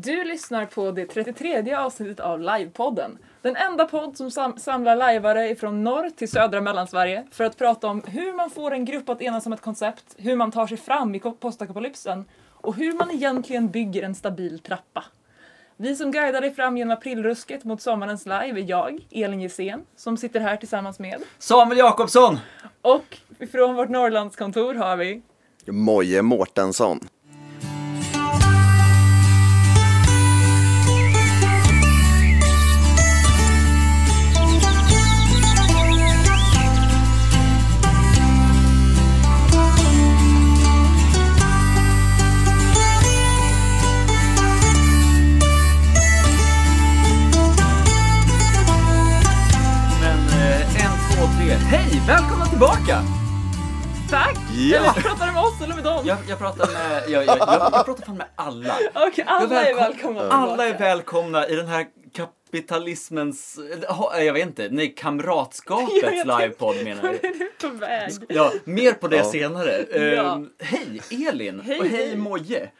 Du lyssnar på det 33 avsnittet av Livepodden. Den enda podd som sam samlar lajvare från norr till södra Mellansverige för att prata om hur man får en grupp att enas om ett koncept, hur man tar sig fram i postapokalypsen och hur man egentligen bygger en stabil trappa. Vi som guidar dig fram genom aprilrusket mot sommarens live är jag, Elin Gissén, som sitter här tillsammans med Samuel Jakobsson! och från vårt Norrlandskontor har vi Moje Mårtensson. Ja. Eller pratar du med oss eller med dem? Jag, jag pratar med, jag, jag, jag, jag pratar fan med alla. Okej, alla Jag är välkom- välkomna Alla är välkomna i den här kapitalismens, eh, jag vet inte, nej kamratskapets jag livepodd menar Var du? är du på väg? Ja, mer på det Ja. senare. Ja. Ehm, hej Elin! Hej, och hej hej. Moje!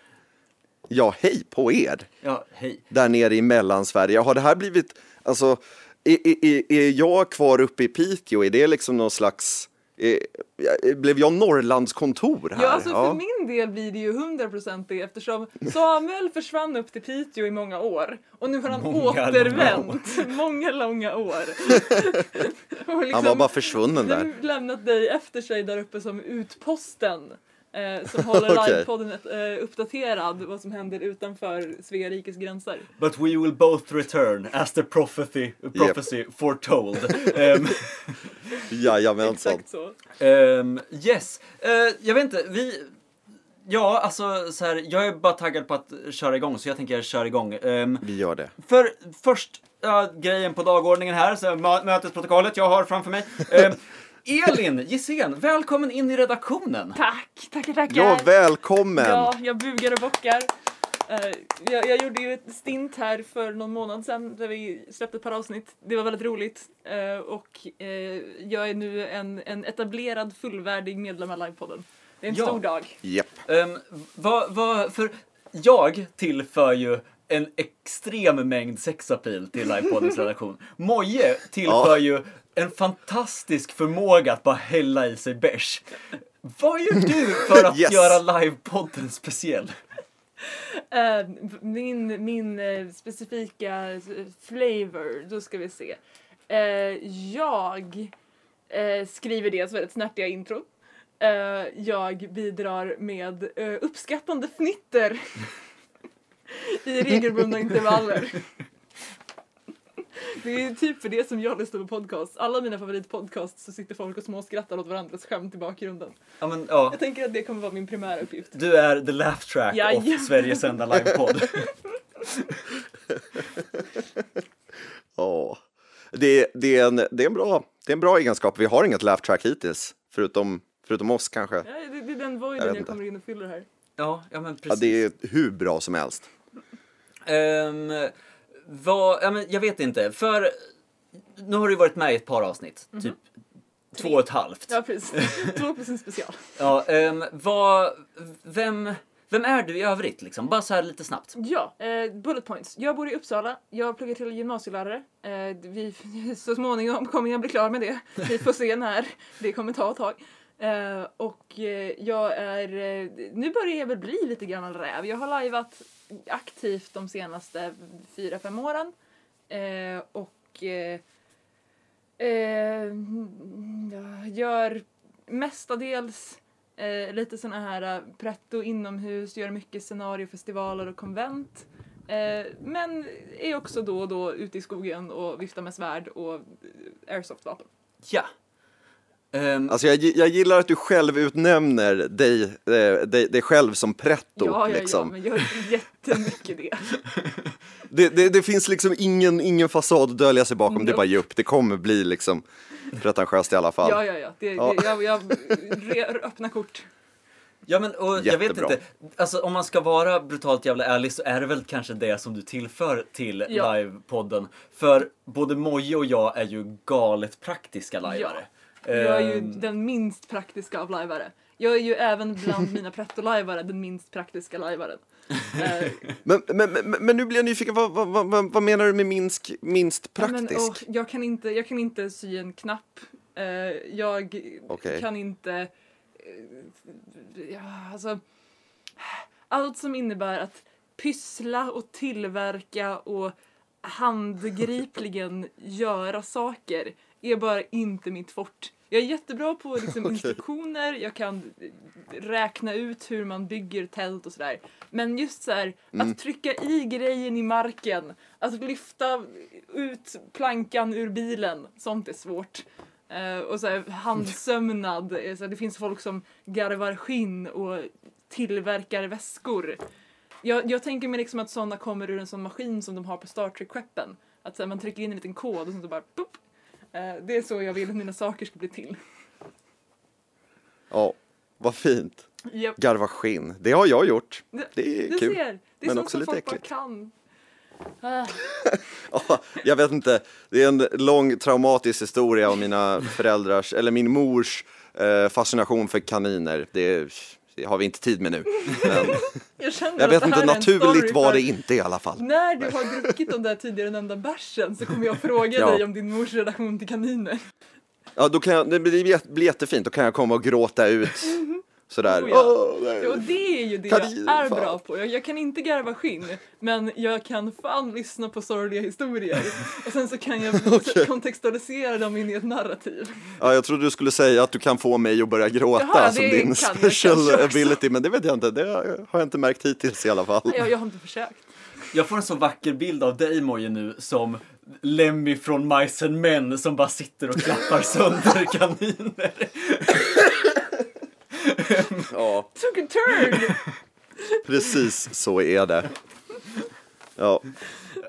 Ja, hej på er! Ja, hej. Där nere i Mellansverige. Har det här blivit, alltså, är, är, är jag kvar uppe i Piteå? Är det liksom någon slags, blev jag Norrlandskontor här? Ja, alltså för min del blir det ju 100% det eftersom Samuel försvann upp till Piteå i många år och nu har han Många återvänt. Många långa år. liksom, Han var bara försvunnen där. nu lämnat dig efter sig där uppe som utposten. Eh, som håller Okej. livepodden eh, uppdaterad vad som händer utanför Svea rikes gränser. But we will both return as the prophecy, prophecy foretold. Ehm, Jajamensan. Exakt så. Ehm, yes, Eh, jag vet inte, vi... Ja, alltså så här, jag är bara taggad på att köra igång så jag tänker köra igång. Ehm, Vi gör det. för först, ja, grejen på dagordningen här, så mö- mötesprotokollet jag har framför mig. Ehm, Elin Gissén, välkommen in i redaktionen. Tack, tackar, tackar. Ja, välkommen! Ja, jag bugar och bockar. Eh, jag, jag gjorde ju ett stint här för någon månad sedan där vi släppte ett par avsnitt. Det var väldigt roligt Eh, och eh, jag är nu en, en etablerad fullvärdig medlem av Livepodden. Det är en Ja. stor dag. Japp. Um, vad, vad, för jag tillför ju en extrem mängd sexapil till Livepoddens redaktion. Moje tillför Ja. ju en fantastisk förmåga att bara hälla i sig bärs. Vad gör du för att Yes. göra Livepodden speciell? Eh, min min eh, specifika eh, flavor, då ska vi se. Eh, jag skriver dels väldigt snärtiga intron. Jag bidrar med uppskattande fnitter i regelbundna intervaller. Det är typ för det som jag lyssnar på podcast. Alla mina favoritpodcasts så sitter folk och småskrattar åt varandras skämt i bakgrunden. Ja, men, ja. Jag tänker att det kommer vara min primära uppgift. Du är the laugh track Jajamän. of Sveriges enda livepodd. Ja. Det, det, är en, det, är en bra, det är en bra egenskap. Vi har inget laugh track hittills, förutom, förutom oss kanske. Ja, det, det är den voiden Jag jag, kommer in och fyller här. Ja, ja men Ja, precis. det är hur bra som helst. Ehm, vad, ja, men jag vet inte, för nu har du varit med i ett par avsnitt, typ två och ett halvt. Ja, precis. Två plus en special. Ja, ehm, vad, vem, vem är du i övrigt liksom? Bara så här lite snabbt. Ja, eh, bullet points. Jag bor i Uppsala. Jag pluggar till gymnasielärare. Eh, vi, så småningom kommer jag bli klar med det. Vi får se när. Det kommer ta ett tag. Eh, och eh, jag är... Eh, nu börjar jag väl bli lite gammal räv. Jag har lajvat aktivt de senaste fyra, fem åren. Eh, och eh, eh, gör mestadels eh, lite såna här eh, pretto inomhus, gör mycket scenariofestivaler och konvent. Eh, men är också då och då ute i skogen och viftar med svärd och airsoftvapen. Ja. Ehm, Alltså jag, jag gillar att du själv utnämner dig, eh, dig, dig själv som pretto. ja, ja, ja, liksom. men jag gör jättemycket det. det, det, det finns liksom ingen, ingen fasad att dölja sig bakom, det är Nope. bara ge upp. Det kommer bli liksom pretentiöst i alla fall. Ja, ja, ja. Det, Ja. Det, jag, jag re, öppna kort. ja men och jag vet inte, alltså om man ska vara brutalt jävla ärlig så är det väl kanske det som du tillför till Ja. livepodden. För både Moje och jag är ju galet praktiska lajvare. Jag är ju Ehm, den minst praktiska av lajvare. Jag är ju även bland mina pretto-lajvare den minst praktiska lajvaren. Eh, Men, men, men, men nu blir jag nyfiken, vad, vad, vad, vad menar du med minst, minst ja, men, praktisk? åh, jag, kan inte, jag kan inte sy en knapp. Eh, jag Okej. kan inte... eh, ja, alltså, allt som innebär att pyssla och tillverka och handgripligen göra saker är bara inte mitt fort. Jag är jättebra på liksom, Okej. instruktioner, jag kan räkna ut hur man bygger tält och sådär. Men just så här, Mm. att trycka i grejen i marken, att lyfta ut plankan ur bilen, sånt är svårt. Eh, och så här, handsömnad, eh, så här, det finns folk som garvar skinn och tillverkar väskor. Jag, jag tänker mig liksom att sådana kommer ur en sån maskin som de har på Star Trek-skeppen. Att så här, man trycker in en liten kod och så bara pop. Eh, det är så jag vill att mina saker ska bli till. Ja, vad fint. Japp. Garva skinn, det har jag gjort. Det- är Du kul. ser, det är men också lite äckligt. kan. Ah, Ja, jag vet inte, det är en lång traumatisk historia om mina föräldrars, eller min mors eh, fascination för kaniner. Det, det har vi inte tid med nu. Men jag jag vet inte, naturligt var för- det inte i alla fall. När du har druckit de där tidigare nämnda bärsen så kommer jag fråga Ja. dig om din mors relation till kaniner. Ja, då kan jag, det blir, jät- blir jättefint, då kan jag komma och gråta ut sådär. Oh, ja. Nej. Och det är ju det Kaniner, jag är fan. bra på. Jag, jag kan inte garva skinn, men jag kan fan lyssna på sorgliga historier. Och sen så kan jag Okej. kontextualisera dem in i ett narrativ. Ja, jag trodde du skulle säga att du kan få mig att börja gråta Jaha, som det din special ability, men det vet jag inte, det har jag inte märkt hittills i alla fall. Jag, jag har inte försökt. Jag får en så vacker bild av dig Moje nu som Lemmy från Mice and Men som bara sitter och klappar sönder kaniner. Ja, Took a turn! precis så är det. Ja.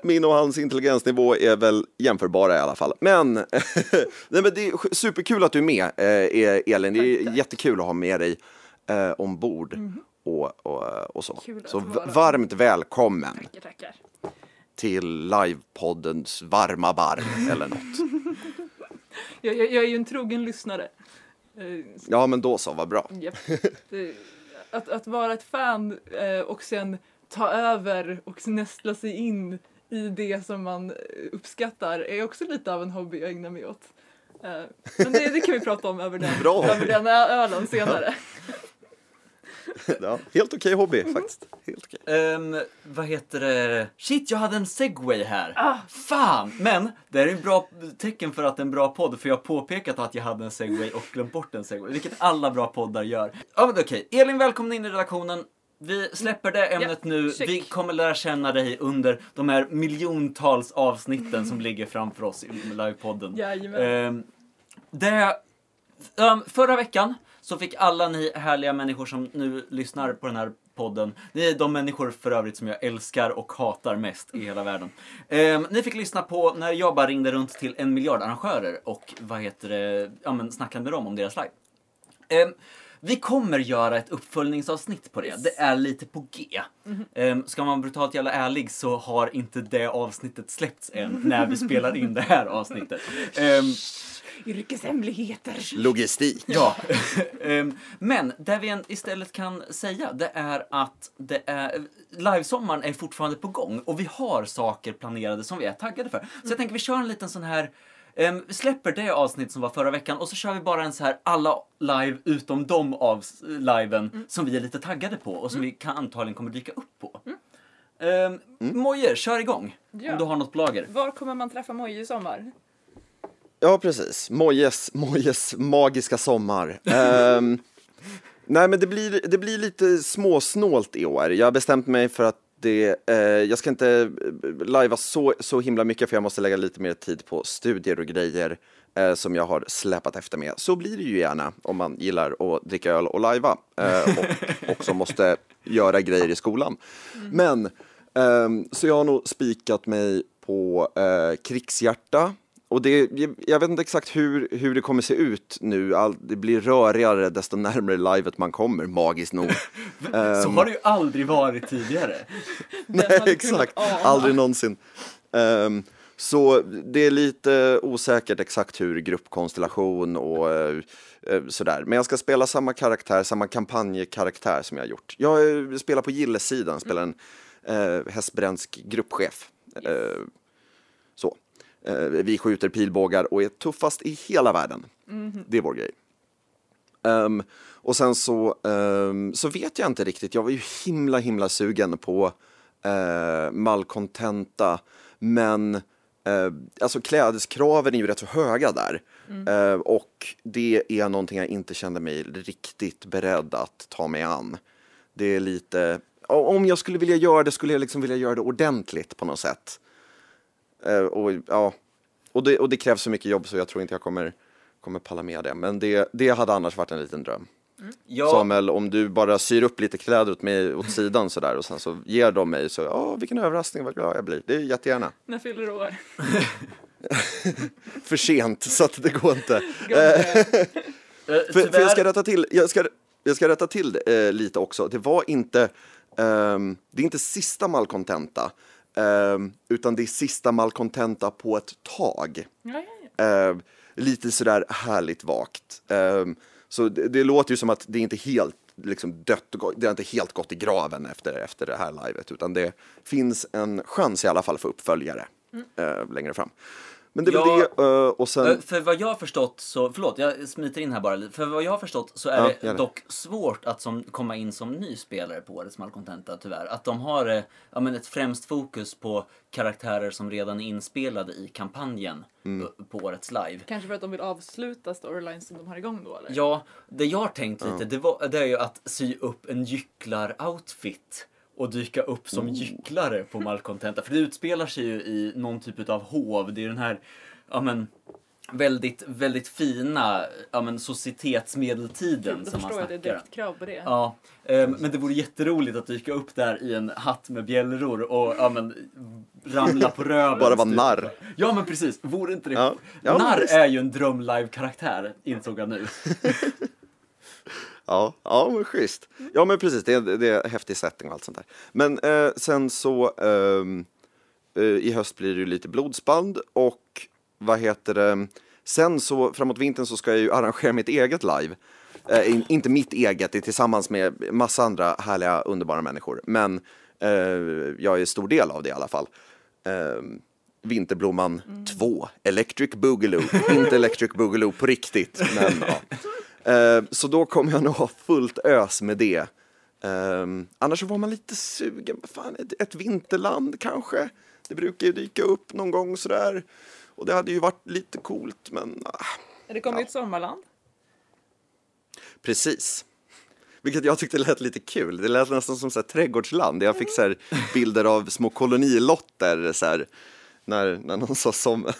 Min och hans intelligensnivå är väl jämförbara i alla fall. Men, nej, men det är superkul att du är med, eh, Elin. Det är jättekul att ha med dig eh, ombord. Och, och, och så. Så varmt välkommen Tackar, tackar. till livepoddens varma barm eller något. Jag, jag, jag är ju en trogen lyssnare. Eh, Ja, men då så, vad bra. Det, att, att vara ett fan eh, och sen ta över och nästla sig in i det som man eh, uppskattar är också lite av en hobby jag ägnar mig åt. Men det, det kan vi prata om över den, över den ölen senare. Ja, helt okej hobby faktiskt. Helt okej. Ehm, vad heter det? Shit, jag hade en segway här. Ah. Fan! Men det är en bra tecken för att det är en bra podd, för jag har påpekat att jag hade en segway och glömt bort en segway, vilket alla bra poddar gör. Ja, men okej. Elin, välkommen in i redaktionen. Vi släpper det ämnet Ja, nu. check. Vi kommer lära känna dig under de här miljontals avsnitten som ligger framför oss i livepodden. Jajamän. Ehm, det, ehm, förra veckan så fick alla ni härliga människor som nu lyssnar på den här podden, ni är de människor för övrigt som jag älskar och hatar mest i hela världen. Ehm, ni fick lyssna på när jag bara ringde runt till en miljard arrangörer och vad heter det, ja men snackade med dem om deras live. Ehm, vi kommer göra ett uppföljningsavsnitt på det. Det är lite på G. Um, ska man brutalt jävla ärlig så har inte det avsnittet släppts än när vi spelar in det här avsnittet. Yrkeshemligheter. Logistik. Ja, Ehm, men det vi istället kan säga det är att det är, livesommaren är fortfarande på gång och vi har saker planerade som vi är taggade för. Så jag tänker vi kör en liten sån här vi släpper det avsnitt som var förra veckan och så kör vi bara en så här alla live utom de av liven som vi är lite taggade på och som vi kan, antagligen kommer dyka upp på. Um, Moje, kör igång Ja. om du har något på lager. Var kommer man träffa Moje i sommar? Ja, precis. Mojes, Mojes magiska sommar. Ehm, nej, men det blir, det blir lite småsnålt i år. Jag har bestämt mig för att det, eh, jag ska inte eh, lajva så, så himla mycket för jag måste lägga lite mer tid på studier och grejer eh, som jag har släpat efter med. Så blir det ju gärna om man gillar att dricka öl och lajva eh, och också måste göra grejer i skolan. Men, ehm, så jag har nog spikat mig på eh, krigshjärta och det, jag- jag vet inte exakt hur, hur det kommer se ut nu. All, det blir rörigare desto närmare livet man kommer, magiskt nog. Så har det ju aldrig varit tidigare. Nej, exakt. Aldrig någonsin. Ehm, Så det är lite osäkert exakt hur gruppkonstellation och eh, eh, sådär. Men jag ska spela samma karaktär, samma kampanjkaraktär som jag har gjort. Jag eh, spelar på gillesidan, spelar en eh, hästbrändsk gruppchef. Eh, vi skjuter pilbågar och är tuffast i hela världen. Det är vår grej. Ehm, och sen så, ehm, så vet jag inte riktigt, jag var ju himla himla sugen på uh, Malcontenta, men uh, alltså klädeskraven är ju rätt så höga där. Eh, och det är någonting jag inte kände mig riktigt beredd att ta mig an. Det är lite, om jag skulle vilja göra det skulle jag liksom vilja göra det ordentligt på något sätt. Eh, och, ja, och, det, och det krävs så mycket jobb så jag tror inte jag kommer, kommer palla med det. Men det, det hade annars varit en liten dröm. Ja, Samuel, om du bara syr upp lite kläder åt mig åt sidan sådär och sen så ger de mig så, ja vilken överraskning, vad glad jag blir. Det är jättegärna. När fyller du år? För sent så att det går inte. Gubbe. eh, För, för jag ska rätta till, jag ska, jag ska rätta till eh, lite också. Det var inte, ehm, det är inte sista Malcontenta, ehm, utan det är sista Malcontenta på ett tag. Ja. Ehm, lite sådär härligt vagt. Ehm, så det, det låter ju som att det inte helt liksom dött det har inte helt gått i graven efter, efter det här livet, utan det finns en chans i alla fall för uppföljare eh, längre fram. Men det är väl Ja. det, eh, och sen... För vad jag har förstått så, förlåt jag smiter in här bara lite. För vad jag har förstått så är Ja, det det. dock svårt att som, komma in som ny spelare på årets Malcontenta tyvärr. Att de har eh, ja, men ett främst fokus på karaktärer som redan är inspelade i kampanjen Mm. eh, på årets live. Kanske för att de vill avsluta storylines som de har igång då eller? Ja, det jag har tänkt lite det, var, det är ju att sy upp en gycklar-outfit och dyka upp som gycklare på Malcontenta. För det utspelar sig ju i någon typ av hov. Det är den här, ja men, väldigt, väldigt fina, ja men, societetsmedeltiden som man förstår jag att det är snackar. krav på det. Ja, ehm, men det vore jätteroligt att dyka upp där i en hatt med bjällror och ja, men, ramla på röven. Bara vara stup. narr. Ja men precis, vore inte det? Ja. Ja, narr är ju en dröm live-karaktär, insåg jag nu. Ja, ja men schysst. Ja men precis, det är, det är häftig setting och allt sånt där. Men eh, sen så ehm, eh, i höst blir det ju lite blodsband och vad heter det, sen så framåt vintern så ska jag ju arrangera mitt eget live. Eh, in, inte mitt eget, det är tillsammans med massa andra härliga underbara människor. Men eh, jag är stor del av det i alla fall. Eh, Vinterblomman 2, Electric Boogaloo. inte Electric Boogaloo på riktigt, men ja. Eh, så då kommer jag nog ha fullt ös med det. Eh, annars var man lite sugen, fan, ett, ett vinterland kanske? Det brukar ju dyka upp någon gång sådär. Och det hade ju varit lite coolt, men ah, Det kommer ju ett sommarland. precis. Vilket jag tyckte lät lite kul. Det lät nästan som så här, trädgårdsland. Jag fick så här, bilder av små kolonilotter så här, när, när, de sa som,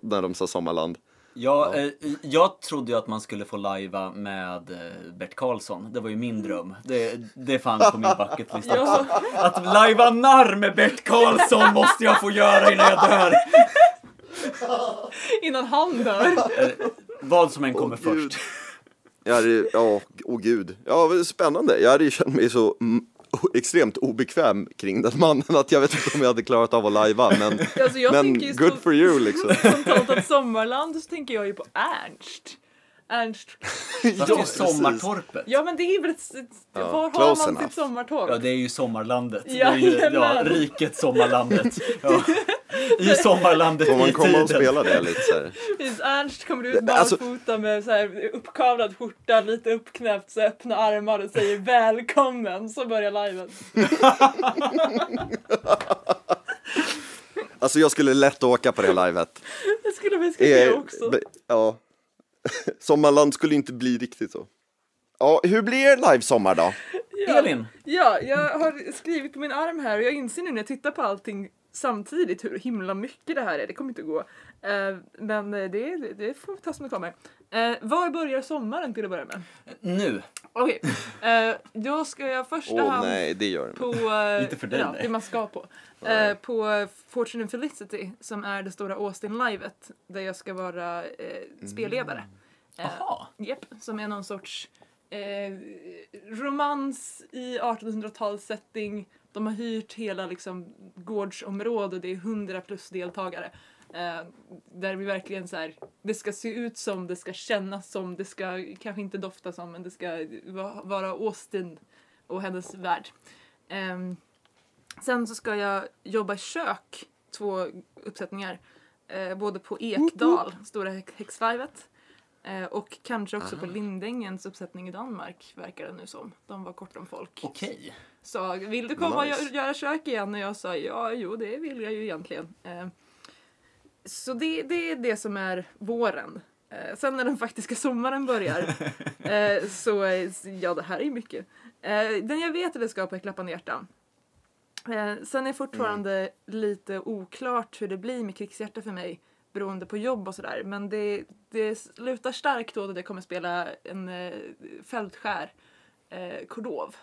när de sa sommarland. Ja, eh, jag trodde ju att man skulle få lajva med eh, Bert Karlsson. Det var ju min dröm. Det, det fanns på min bucketlist också. Ja. Att lajva narr med Bert Karlsson måste jag få göra innan jag dör. Innan han dör. Eh, Vad som än kommer Gud. först. Jag hade, ja, åh gud. Ja, spännande. Jag hade ju känt mig så mm, extremt obekväm kring den mannen att jag vet inte om jag hade klarat av att lajva. Men, Alltså men good for you liksom. Spontant att sommarland så tänker jag ju på Ernst. Ernst. Fast det är ju precis. sommartorpet. Ja men det är väl ett, ett, Ja, var har close man enough. sitt sommartorp? Ja, det är ju sommarlandet. Det är ju, ja, Jajamän. riket sommarlandet. Ja. I sommarlandet Får man i komma och spela det lite så här. Finns Ernst kommer ut Alltså- barfota med så här uppkavlad skjorta, lite uppknäppt, så öppna armar och säger välkommen, så börjar liven. Alltså jag skulle lätt åka på det livet. Det skulle vi ska se Eh, också. be- Ja. Sommarland skulle inte bli riktigt så. Ja, hur blir er live-sommar då? Ja. Elin, Ja, jag har skrivit på min arm här och jag inser nu när jag tittar på allting samtidigt hur himla mycket det här är. Det kommer inte att gå. Eh, men eh, det, det får vi ta som det kommer. Uh, var börjar sommaren till att börja med? nu. Okej, eh, då ska jag första Åh hand nej, det gör det på... eh, Inte för dig, ja, nej. det man ska på. Eh, på Fortune and Felicity som är det stora Austin-livet där jag ska vara eh, spelledare. Eh, Jaha. Japp, som är någon sorts eh, romans i 1800-talssetting De har hyrt hela liksom, gårdsområde, det är 100 plus deltagare. Eh, där vi verkligen så här, det ska se ut som, det ska kännas som, det ska kanske inte dofta som, men det ska va- vara Austin och hennes värld. Ehm, sen så ska jag jobba i kök, två uppsättningar. Eh, både på Ekdal, Stora Häx- Häxlivet. Eh, och kanske också på Ah. Lindängens uppsättning i Danmark, verkar det nu som. De var kort om folk. Okej. Sa, vill du komma Nice. och gö- göra kök igen? Och jag sa, ja, jo, det vill jag ju egentligen. Eh, så det, det är det som är våren. Eh, sen när den faktiska sommaren börjar, eh, så, ja, det här är mycket. Eh, den jag vet är det ska på Klappande hjärtan. Eh, sen är fortfarande lite oklart hur det blir med krigshjärta för mig beroende på jobb och sådär. Men det, det lutar starkt åt att jag kommer spela en eh, fältskär eh, Kordov.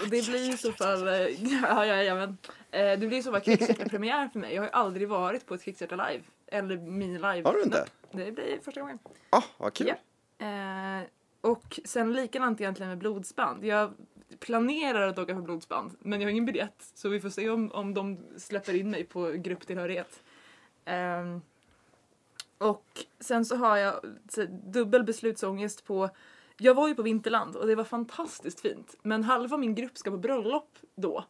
Och det blir i så fall, eh, ja, ja, ja, men, eh, det blir i så fall krigshjärta-premiär för mig. Jag har ju aldrig varit på ett krigshjärta live. Eller mini-live. Har du inte? Det blir första gången. Ah, vad kul. Ja. Eh, och sen likadant egentligen med blodsband. Jag planerar att åka på blodsband men jag har ingen biljett så vi får se om, om de släpper in mig på grupptillhörighet. Ehm, och sen så har jag dubbel beslutsångest på jag var ju på Vinterland och det var fantastiskt fint men halva min grupp ska på bröllop då.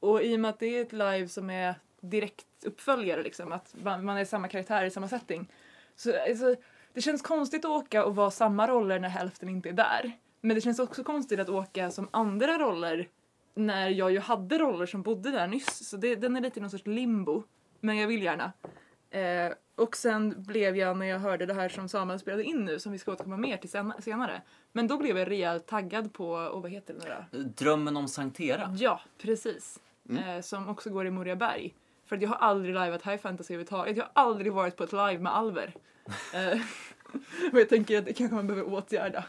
Och i och med att det är ett live som är direkt uppföljare liksom, att man, man är samma karaktär i samma setting. Så alltså, det känns konstigt att åka och vara samma roller när hälften inte är där. Men det känns också konstigt att åka som andra roller när jag ju hade roller som bodde där nyss. Så det, den är lite i någon sorts limbo. Men jag vill gärna. Eh, och sen blev jag, när jag hörde det här som Samuel spelade in nu, som vi ska återkomma mer till sen, senare. Men då blev jag rejält taggad på, och vad heter det nu då? Drömmen om Sankt Tera. Ja, precis. Eh, som också går i Moriaberg. För att jag har aldrig liveat High Fantasy överhuvudtaget. Jag har aldrig varit på ett live med Alver. Eh, och jag tänker att det kanske man behöver åtgärda.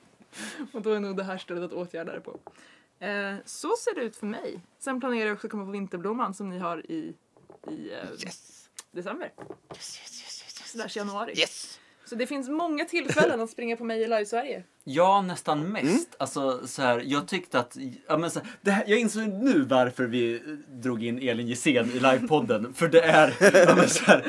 och då är nog det här stället att åtgärda det på. Eh, så ser det ut för mig. Sen planerar jag också att komma på Vinterblomman som ni har i, i eh, december. Slash januari. Yes! Så det finns många tillfällen att springa på mig i Live-Sverige. Ja, nästan mest. Alltså, så här, jag tyckte att... Ja, men så här, det här, jag insåg nu varför vi drog in Elin Gissén i livepodden. För det är... Ja, men så här,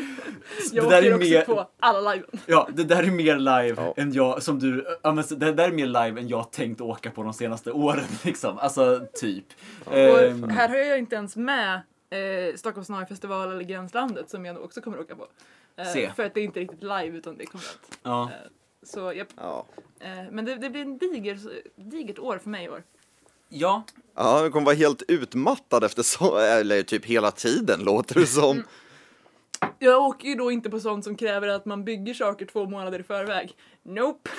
Jag det där är också mer, på alla liven. Ja, det där är mer live Ja. än jag, som du, ja, men så- det där är mer live än jag tänkt åka på de senaste åren liksom. Alltså, typ. Ehm, Och här har jag inte ens med eh, Stockholms Snarfestival eller Gränslandet som jag nog också kommer åka på. Eh, Se. För att det är inte riktigt live utan det är konvent. ja. Eh, så japp. Ja. Eh, men det, det blir en diger, digert år för mig i år. ja, Ja, du kommer vara helt utmattad efter så, eller typ hela tiden låter det som. Jag åker ju då inte på sånt som kräver att man bygger saker två månader i förväg. Nope.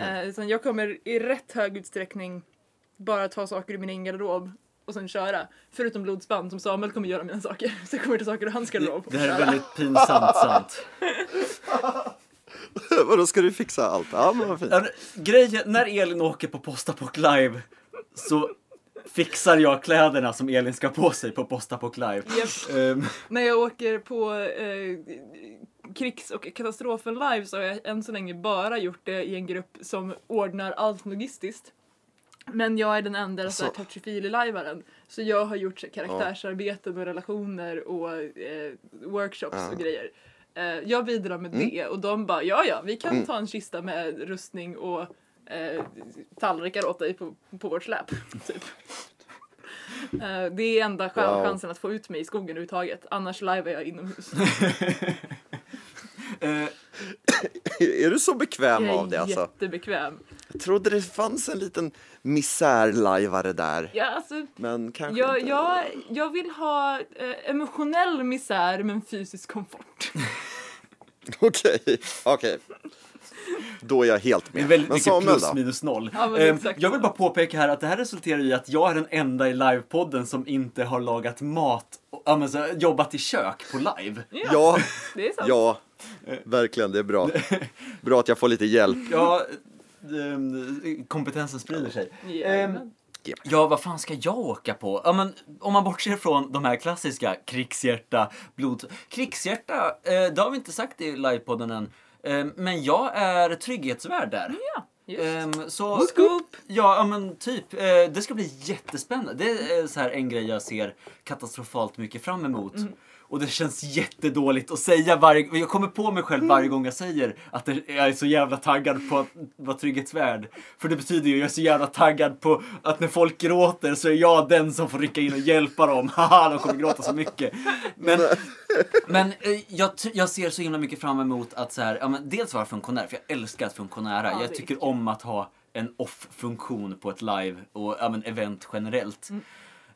Eh, utan jag kommer i rätt hög utsträckning bara ta saker ur min egen garderob och sen köra. Förutom blodsband som Samuel kommer göra mina saker. Så jag kommer ta saker ur hans garderob. det här är väldigt pinsamt sant. Vadå, ska du fixa allt? Ja, men vad fint. Ja, Grejen, när Elin åker på Postapock live så fixar jag kläderna som Elin ska på sig på Postapock live. Japp. Ehm, När jag åker på eh, krigs och katastrofen live så har jag än så länge bara gjort det i en grupp som ordnar allt logistiskt. Men jag är den enda Alltså. alltså. touchy-feely-lajvaren. Så jag har gjort så, karaktärsarbeten och relationer och eh, workshops Ja. och grejer. Eh, jag bidrar med Mm. det och de bara ja ja, vi kan ta en kista med rustning och eh, tallrikar åt dig på, på vårt släp. Typ. Eh, det är enda Wow. chansen att få ut mig i skogen överhuvudtaget. Annars är jag inomhus. eh, Är du så bekväm Jag av det är alltså? jättebekväm. Jag trodde det fanns en liten misärlajvare där. Ja, alltså, Men kanske jag, inte. jag, jag vill ha eh, emotionell misär men fysisk komfort. Okej, okej. Då är jag helt med. väldigt Men mycket Samuel plus då? minus noll. Ja, men exakt. jag vill bara påpeka här att det här resulterar i att jag är den enda i livepodden som inte har lagat mat, och, ja, men så, jobbat i kök på live. Ja, Det är sant. ja, verkligen, det är bra. Bra att jag får lite hjälp. Ja, kompetensen sprider sig. Jajamän. Ja, vad fan ska jag åka på? Ja, men om man bortser från de här klassiska krigshjärta, blod... Krigshjärta, eh, det har vi inte sagt i livepodden än. Eh, men jag är trygghetsvärd där. Ja, Just. Ehm, så, Scoop! Ja, ja, men typ. Eh, det ska bli jättespännande. Det är så här en grej jag ser katastrofalt mycket fram emot. Mm. Och det känns jättedåligt att säga varje... Jag kommer på mig själv varje gång jag säger att jag är så jävla taggad på att vara trygghetsvärd. För det betyder ju att jag är så jävla taggad på att när folk gråter så är jag den som får rycka in och hjälpa dem. Haha, de kommer gråta så mycket. Men, men eh, jag, jag ser så himla mycket fram emot att så här, ja, men dels vara funktionär, för jag älskar att funktionära. Ja, jag tycker om att ha en off-funktion på ett live och ja, men event generellt. Mm.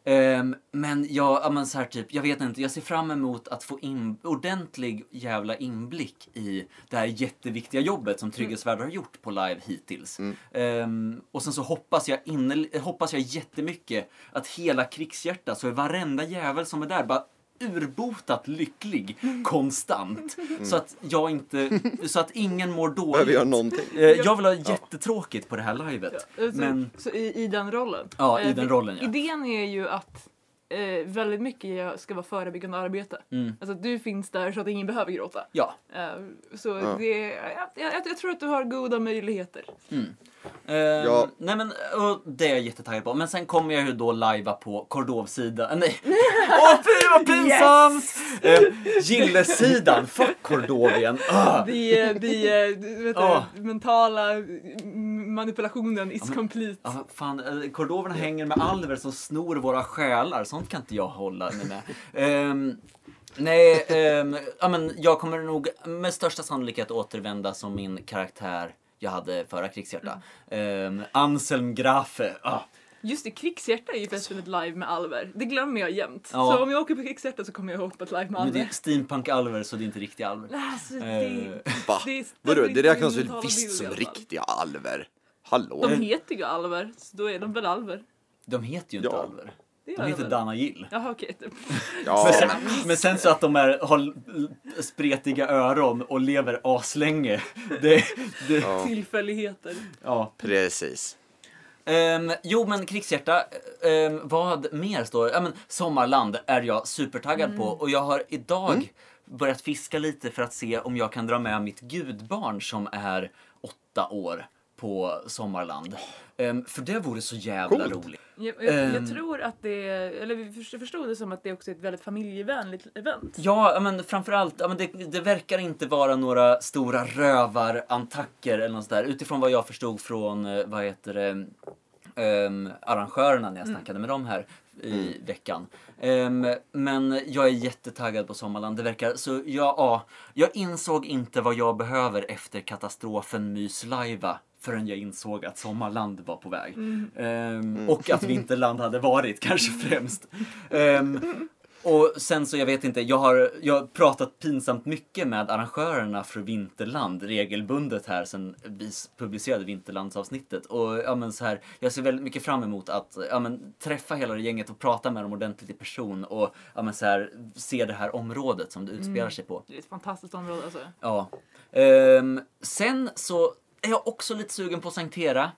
Ehm, men jag, ja, men så här typ, jag vet inte, jag ser fram emot att få in ordentlig jävla inblick i det här jätteviktiga jobbet som Trygghetsvärdar har gjort på live hittills. Ehm, och sen så hoppas jag, inne, hoppas jag jättemycket att hela krigshjärta, så är varenda jävel som är där bara urbotat lycklig konstant. Så att jag inte, så att ingen mår dåligt. Behöver göra någonting. Eh, Jag vill ha jättetråkigt på det här livet. Ja, Men, Så i, i den rollen? Ja, i Eh, den rollen, ja. Idén är ju att eh, väldigt mycket ska vara förebyggande arbete. mm, Alltså att du finns där så att ingen behöver gråta. ja. Eh, så Ja. det, jag, jag, jag tror att du har goda möjligheter. Eh, Ja. Nej men, och det är jag jättetaggad på. Men sen kommer jag ju då lajva på Cordov-sidan. Nej! Åh fy vad pinsamt! Eh, Gillesidan, fuck Cordovien. Ah. The, the, the vet du, Ja. mentala mm, manipulationen is men- complete. Ja, fan, eh, kordoverna hänger med alver som snor våra själar. Sånt kan inte jag hålla mig med. Ehm, nej, ehm, ja, men jag kommer nog med största sannolikhet återvända som min karaktär jag hade förra krigshjärta. Um, Anselm Grafe. Ah. Just det, Krigshjärta är ju förresten ett live med Alver. Det glömmer jag jämt. Ja. Så om jag åker på Krigshjärta så kommer jag ihåg på ett live med Men det är Alver. steampunk-alver så det är inte riktiga alver. Alltså, det, Eh, Va? det, Vadå, det inte räknas väl visst som riktiga alver? Hallå? De heter ju Alver, så då är de väl Alver? De heter ju inte Ja. alver. De heter väl? Dana Gill. Jaha typ. Ja, Men sen, men sen så att de är, har spretiga öron och lever aslänge. Det, det, ja, Tillfälligheter. ja. precis. Ehm, jo men krigshjärta, ehm, vad mer står ja, men Sommarland är jag supertaggad på och jag har idag börjat fiska lite för att se om jag kan dra med mitt gudbarn som är åtta år på Sommarland. Ehm, för det vore så jävla Coolt. roligt. Jag, jag, Ehm. jag tror att det, eller vi först- förstod det som att det också är ett väldigt familjevänligt event. Ja, men framförallt, ja, men det, det verkar inte vara några stora rövarattacker eller något sådär. Utifrån vad jag förstod från, eh, vad heter det, ehm, arrangörerna när jag snackade med dem här i veckan. Ehm, men jag är jättetaggad på Sommarland. Det verkar, så ja, ja, jag insåg inte vad jag behöver efter katastrofen Myslajva förrän jag insåg att Sommarland var på väg. Ehm, och att Vinterland hade varit, kanske främst. Ehm, och sen så, jag vet inte, jag har, jag har pratat pinsamt mycket med arrangörerna för Vinterland regelbundet här sen vi publicerade Vinterlandsavsnittet. Och ja men så här, jag ser väldigt mycket fram emot att ja, men, träffa hela det gänget och prata med dem ordentligt i person och ja, men, så här, se det här området som det utspelar sig på. Det är ett fantastiskt område alltså. Ja. Ehm, sen så är jag också lite sugen på Sankt Hera.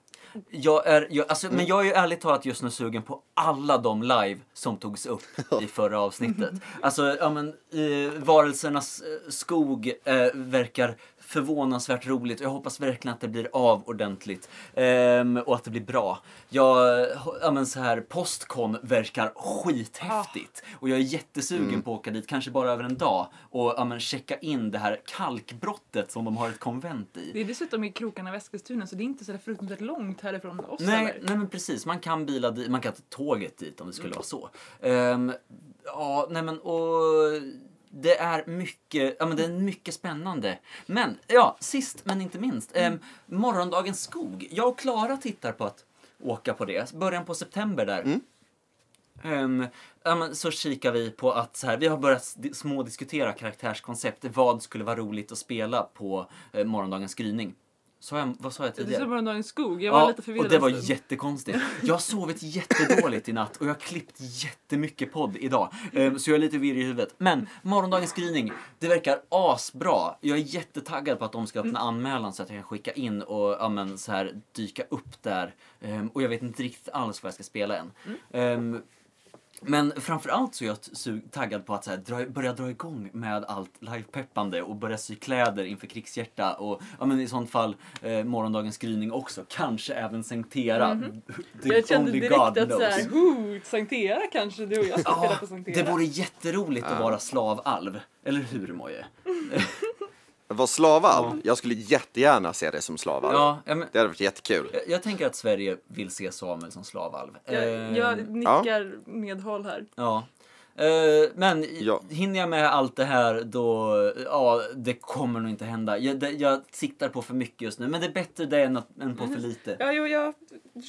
Jag är, jag, alltså, Men jag är ju ärligt talat just nu sugen på alla de live som togs upp i förra avsnittet. Alltså, ja men, eh, Varelsernas eh, skog eh, verkar förvånansvärt roligt och jag hoppas verkligen att det blir av ordentligt. Ehm, och att det blir bra. Jag, ja men så här, Postcon verkar skithäftigt. Och jag är jättesugen på att åka dit, kanske bara över en dag. Och ja men checka in det här kalkbrottet som de har ett konvent i. Det är dessutom i krokarna av Eskilstuna så det är inte så där fruktansvärt långt härifrån oss Nej, nej men precis, man kan bila dit, man kan ta tåget dit om det skulle vara så. Ehm, ja, nej men och det är mycket, ja men det är mycket spännande. Men, ja, sist men inte minst, um, Morgondagens skog. Jag och Klara tittar på att åka på det, början på september där. Ehm, ja, men så kikar vi på att så här, vi har börjat di- smådiskutera karaktärskoncept. Vad skulle vara roligt att spela på eh, morgondagens gryning? Så jag, vad sa jag tidigare? är som Morgondagens skog. Jag var lite förvirrad. och det var jättekonstigt. Jag har sovit jättedåligt i natt och jag har klippt jättemycket podd idag. Ehm, Så jag är lite virrig i huvudet. Men morgondagens gryning, det verkar asbra. Jag är jättetaggad på att de ska öppna anmälan så att jag kan skicka in och ja, men, så här, dyka upp där. Ehm, Och jag vet inte riktigt alls vad jag ska spela än. Ehm, Men framförallt så är jag taggad på att så här, dra, börja dra igång med allt livepeppande och börja sy kläder inför krigshjärta och ja, men i sånt fall eh, morgondagens gryning också. Kanske även Sankt Tera. The- Mhm. Jag kände direkt God att såhär, oh, Sankt Era kanske du och jag ska spela på Sankt det vore jätteroligt att vara slavalv. Eller hur Moje? Var slavalv? Jag skulle jättegärna se det som slavalv. Ja, ja, men, Det hade varit jättekul. jag, jag tänker att Sverige vill se Samuel som slavalv. Jag, Eh, jag nickar medhåll här. Ja. Eh, men Ja. hinner jag med allt det här då, ja, det kommer nog inte hända. Jag, det, jag siktar på för mycket just nu, men det är bättre det än, att, än på för lite. Ja, jo, jag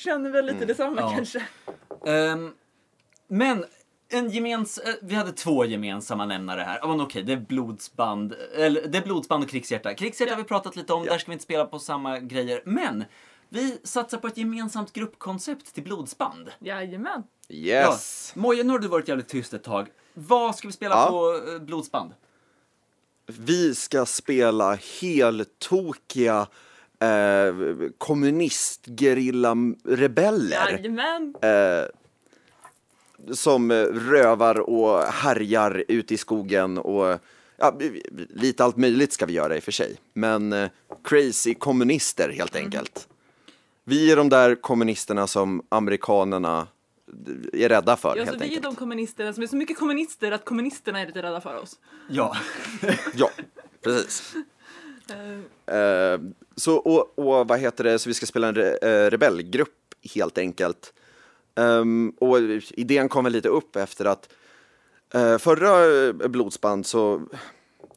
känner väl lite detsamma Ja. kanske. Ehm, men en gemens, eh, vi hade två gemensamma nämnare här. Ja, men okej, det är blodsband, eller det är blodsband och krigshjärta. Krigshjärta Ja. har vi pratat lite om, där ska vi inte spela på samma grejer. Men vi satsar på ett gemensamt gruppkoncept till blodsband. Jajamän. Yes! Ja. Moje, nu har du varit jävligt tyst ett tag. Vad ska vi spela Ja. på eh, blodsband? Vi ska spela heltokiga eh, kommunistgerilla-rebeller. Jajamän. eh, som eh, rövar och härjar ute i skogen och ja, lite allt möjligt ska vi göra i och för sig. Men eh, crazy kommunister helt enkelt. Vi är de där kommunisterna som amerikanerna är rädda för Ja, så helt vi är de kommunisterna som är så mycket kommunister att kommunisterna är lite rädda för oss. Ja. Ja, precis. Eh, Eh, så, och, och vad heter det, så vi ska spela en re, eh, rebellgrupp helt enkelt. Um, och idén kom väl lite upp efter att uh, förra eh, blodsband så,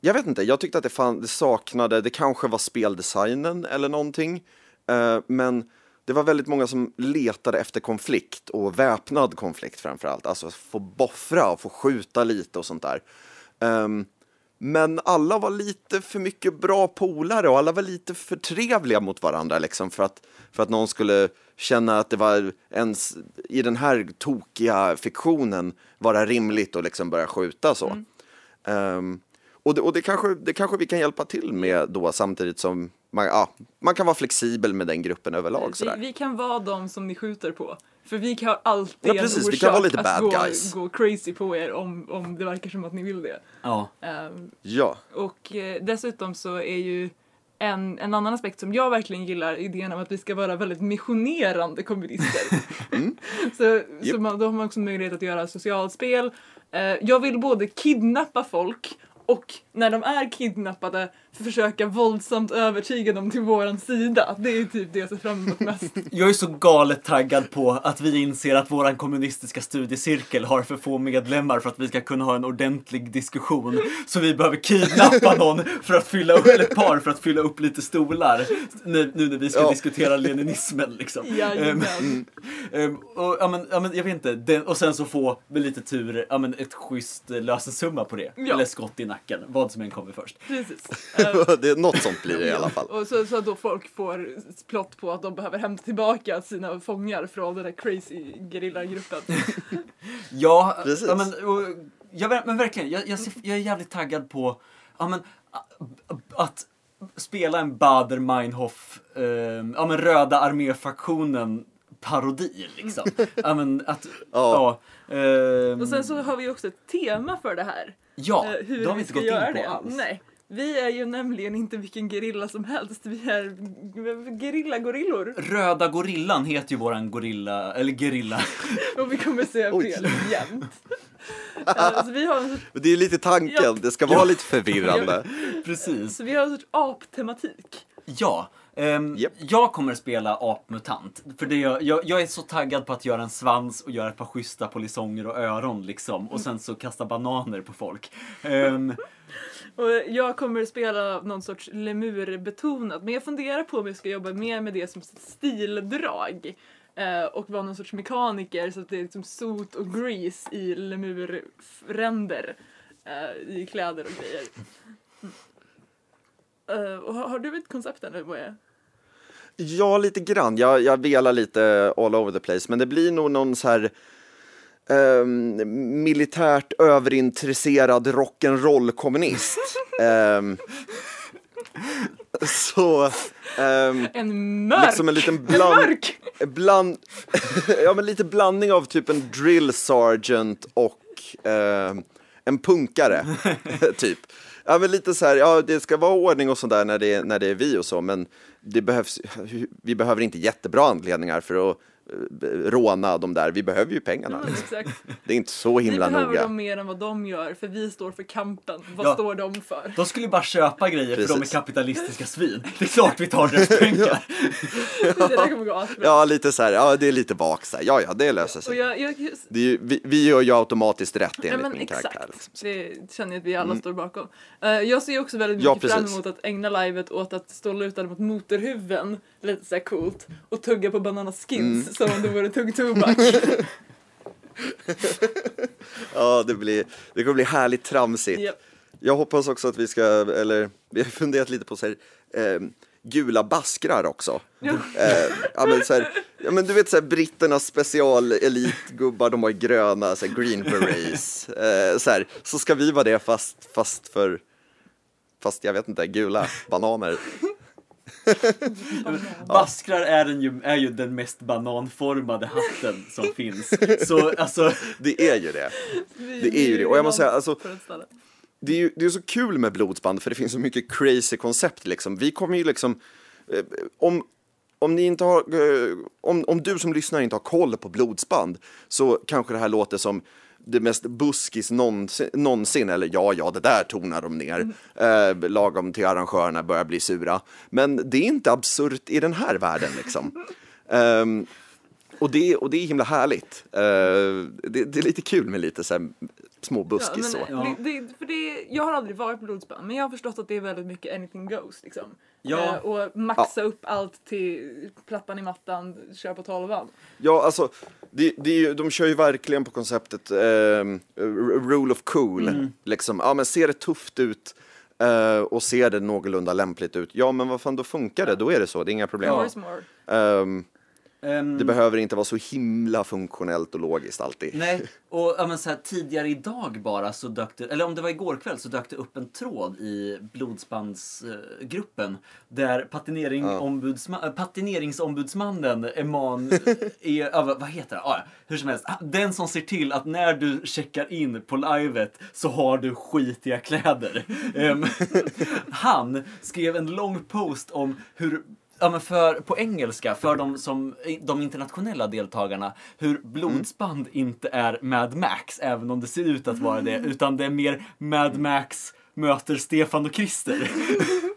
jag vet inte, jag tyckte att det, fan, det saknade, det kanske var speldesignen eller någonting, Uh, men det var väldigt många som letade efter konflikt och väpnad konflikt framför allt, alltså få boffra och få skjuta lite och sånt där. Um, men alla var lite för mycket bra polare och alla var lite för trevliga mot varandra liksom för att, för att någon skulle känna att det var ens i den här tokiga fiktionen vara rimligt att liksom börja skjuta så. Ehm, och det, och det, kanske, det kanske vi kan hjälpa till med då samtidigt som man, ja, man kan vara flexibel med den gruppen överlag. vi, Sådär. vi kan vara de som ni skjuter på. För vi har alltid Ja, en precis, vi orsak kan vara lite att bad gå, guys. gå crazy på er om, om det verkar som att ni vill det. Ja. Ehm, Ja, Och eh, dessutom så är ju en, en annan aspekt som jag verkligen gillar idén om att vi ska vara väldigt missionerande kommunister. så så man, då har man också möjlighet att göra socialspel. Eh, jag vill både kidnappa folk och när de är kidnappade försöka våldsamt övertyga dem till våran sida. Det är typ det jag ser fram emot mest. Jag är så galet taggad på att vi inser att våran kommunistiska studiecirkel har för få medlemmar för att vi ska kunna ha en ordentlig diskussion. Så vi behöver kidnappa någon för att fylla upp, eller ett par för att fylla upp lite stolar. Nu, nu när vi ska Ja. diskutera leninismen liksom. Ehm, ehm, och, ja, men, ja, men, jag vet inte, den, och sen så få med lite tur ja, men, ett schysst eh, lösensumma på det. Ja. Eller skott i nacken, vad som än kommer först. Precis. Eh, det är något sånt blir det i alla fall. Och så, så att då folk får plott på att de behöver hämta tillbaka sina fångar från den där crazy gerillagruppen. Ja, Precis. ja men, och, ja, ver- men verkligen. Jag, jag, ser, jag är jävligt taggad på ja, men, att spela en Bader Meinhof, eh, ja men Röda arméfaktionen parodi liksom. ja men att, ja. Ja. ehm, Och sen så har vi också ett tema för det här. ja, eh, hur det har vi inte gått in på det. alls. Nej. Vi är ju nämligen inte vilken gerilla som helst. Vi är gerilla-gorillor. Röda gorillan heter ju våran gorilla, eller gerilla. Och vi kommer säga Oj. fel jämt. Eh, så, vi har en sorts, Det är lite tanken, Ja. det ska vara lite förvirrande. Precis. så vi har en sorts aptematik. Ja. ehm, Japp. Jag kommer spela apmutant. För det jag, jag, jag är så taggad på att göra en svans och göra ett par schyssta polisonger och öron liksom. Och sen så kasta bananer på folk. Ehm, och jag kommer spela någon sorts lemurbetonat. Men jag funderar på om jag ska jobba mer med det som stildrag. Eh, och vara någon sorts mekaniker så att det är liksom sot och grease i lemurränder. Eh, I kläder och grejer. Mm. Eh, och har, har du ett koncept ännu Moje? Ja, lite grann. Jag, jag velar lite all over the place, men det blir nog någon så här ehm, militärt överintresserad rock'n'roll-kommunist. Ehm, så ehm, En mörk! liksom en liten en bland, mörk! bland, ja men lite blandning av typ en drill sergeant och ehm, en punkare, typ. Ja men lite så här, ja det ska vara ordning och sådär när det, är- när det är vi och så, men det behövs, vi behöver inte jättebra anledningar för att eh, råna de där, vi behöver ju pengarna. Ja, exakt. Det är inte så Vi himla behöver noga. dem mer än vad de gör för vi står för kampen. Vad Ja. står de för? De skulle bara köpa grejer för de är Precis. kapitalistiska svin. Det är klart vi tar deras pengar. Det där kommer gå asbra. Ja, lite så här, ja det är lite bak så här. ja ja det löser Och sig. jag, jag, Det är ju, vi, vi gör ju automatiskt rätt Ja, enligt men min exakt. karaktär. Liksom. Det känner jag att vi alla står bakom. Eh, jag ser också väldigt Ja, mycket fram precis. emot att ägna livet åt att stå lutade mot motorhuven, lite såhär coolt, och tugga på Banana Skins Mm. som om det vore tuggtobak. Ja, det, blir, det kommer bli härligt tramsigt. Japp. Jag hoppas också att vi ska, eller vi har funderat lite på så här, eh, gula baskrar också. Ja. Eh, ja, men så här, ja, men du vet så här, britternas specialelitgubbar, de har gröna, så här, green berets. Eh, så, här, så ska vi vara det fast, fast för, fast jag vet inte, gula bananer. Baskrar är, den ju, är ju den mest bananformade hatten som finns. Så alltså, Det är ju det. Det är ju det. Och jag måste säga, alltså, det är ju det är så kul med blodsband för det finns så mycket crazy koncept liksom. Vi kommer ju liksom, eh, om, om ni inte har, eh, om, om du som lyssnar inte har koll på blodsband så kanske det här låter som det mest buskis någonsin, någonsin eller ja, ja, det där tonar de ner. Eh, lagom till arrangörerna börjar bli sura. Men det är inte absurt i den här världen liksom. Ehm, och, det, och det är himla härligt. Eh, det, det är lite kul med lite så här små Ja, buskis så. men, Ja. det, det, för det, jag har aldrig varit på blodsband men jag har förstått att det är väldigt mycket anything goes liksom. Ja. Eh, och maxa upp allt till plattan i mattan, köra på tolvan. Ja, alltså, det, det är ju, de kör ju verkligen på konceptet eh, rule of cool. Liksom. Ja, men ser det tufft ut eh, och ser det någorlunda lämpligt ut, ja men vad fan då funkar det, då är det så, det är inga problem. More is ehm, det behöver inte vara så himla funktionellt och logiskt alltid. Nej, och ja, men så här, tidigare idag bara så dök det, eller om det var igår kväll så dök det upp en tråd i blodsbandsgruppen där patinering ombudsma, äh, patineringsombudsmannen Eman, är, ja, vad heter det? Ah, ja, hur som helst, den som ser till att när du checkar in på livet så har du skitiga kläder. Ehm, han skrev en lång post om hur Ja, men för, på engelska, för de, som, de internationella deltagarna, hur blodsband inte är Mad Max, även om det ser ut att vara det, utan det är mer Mad Max möter Stefan och Christer.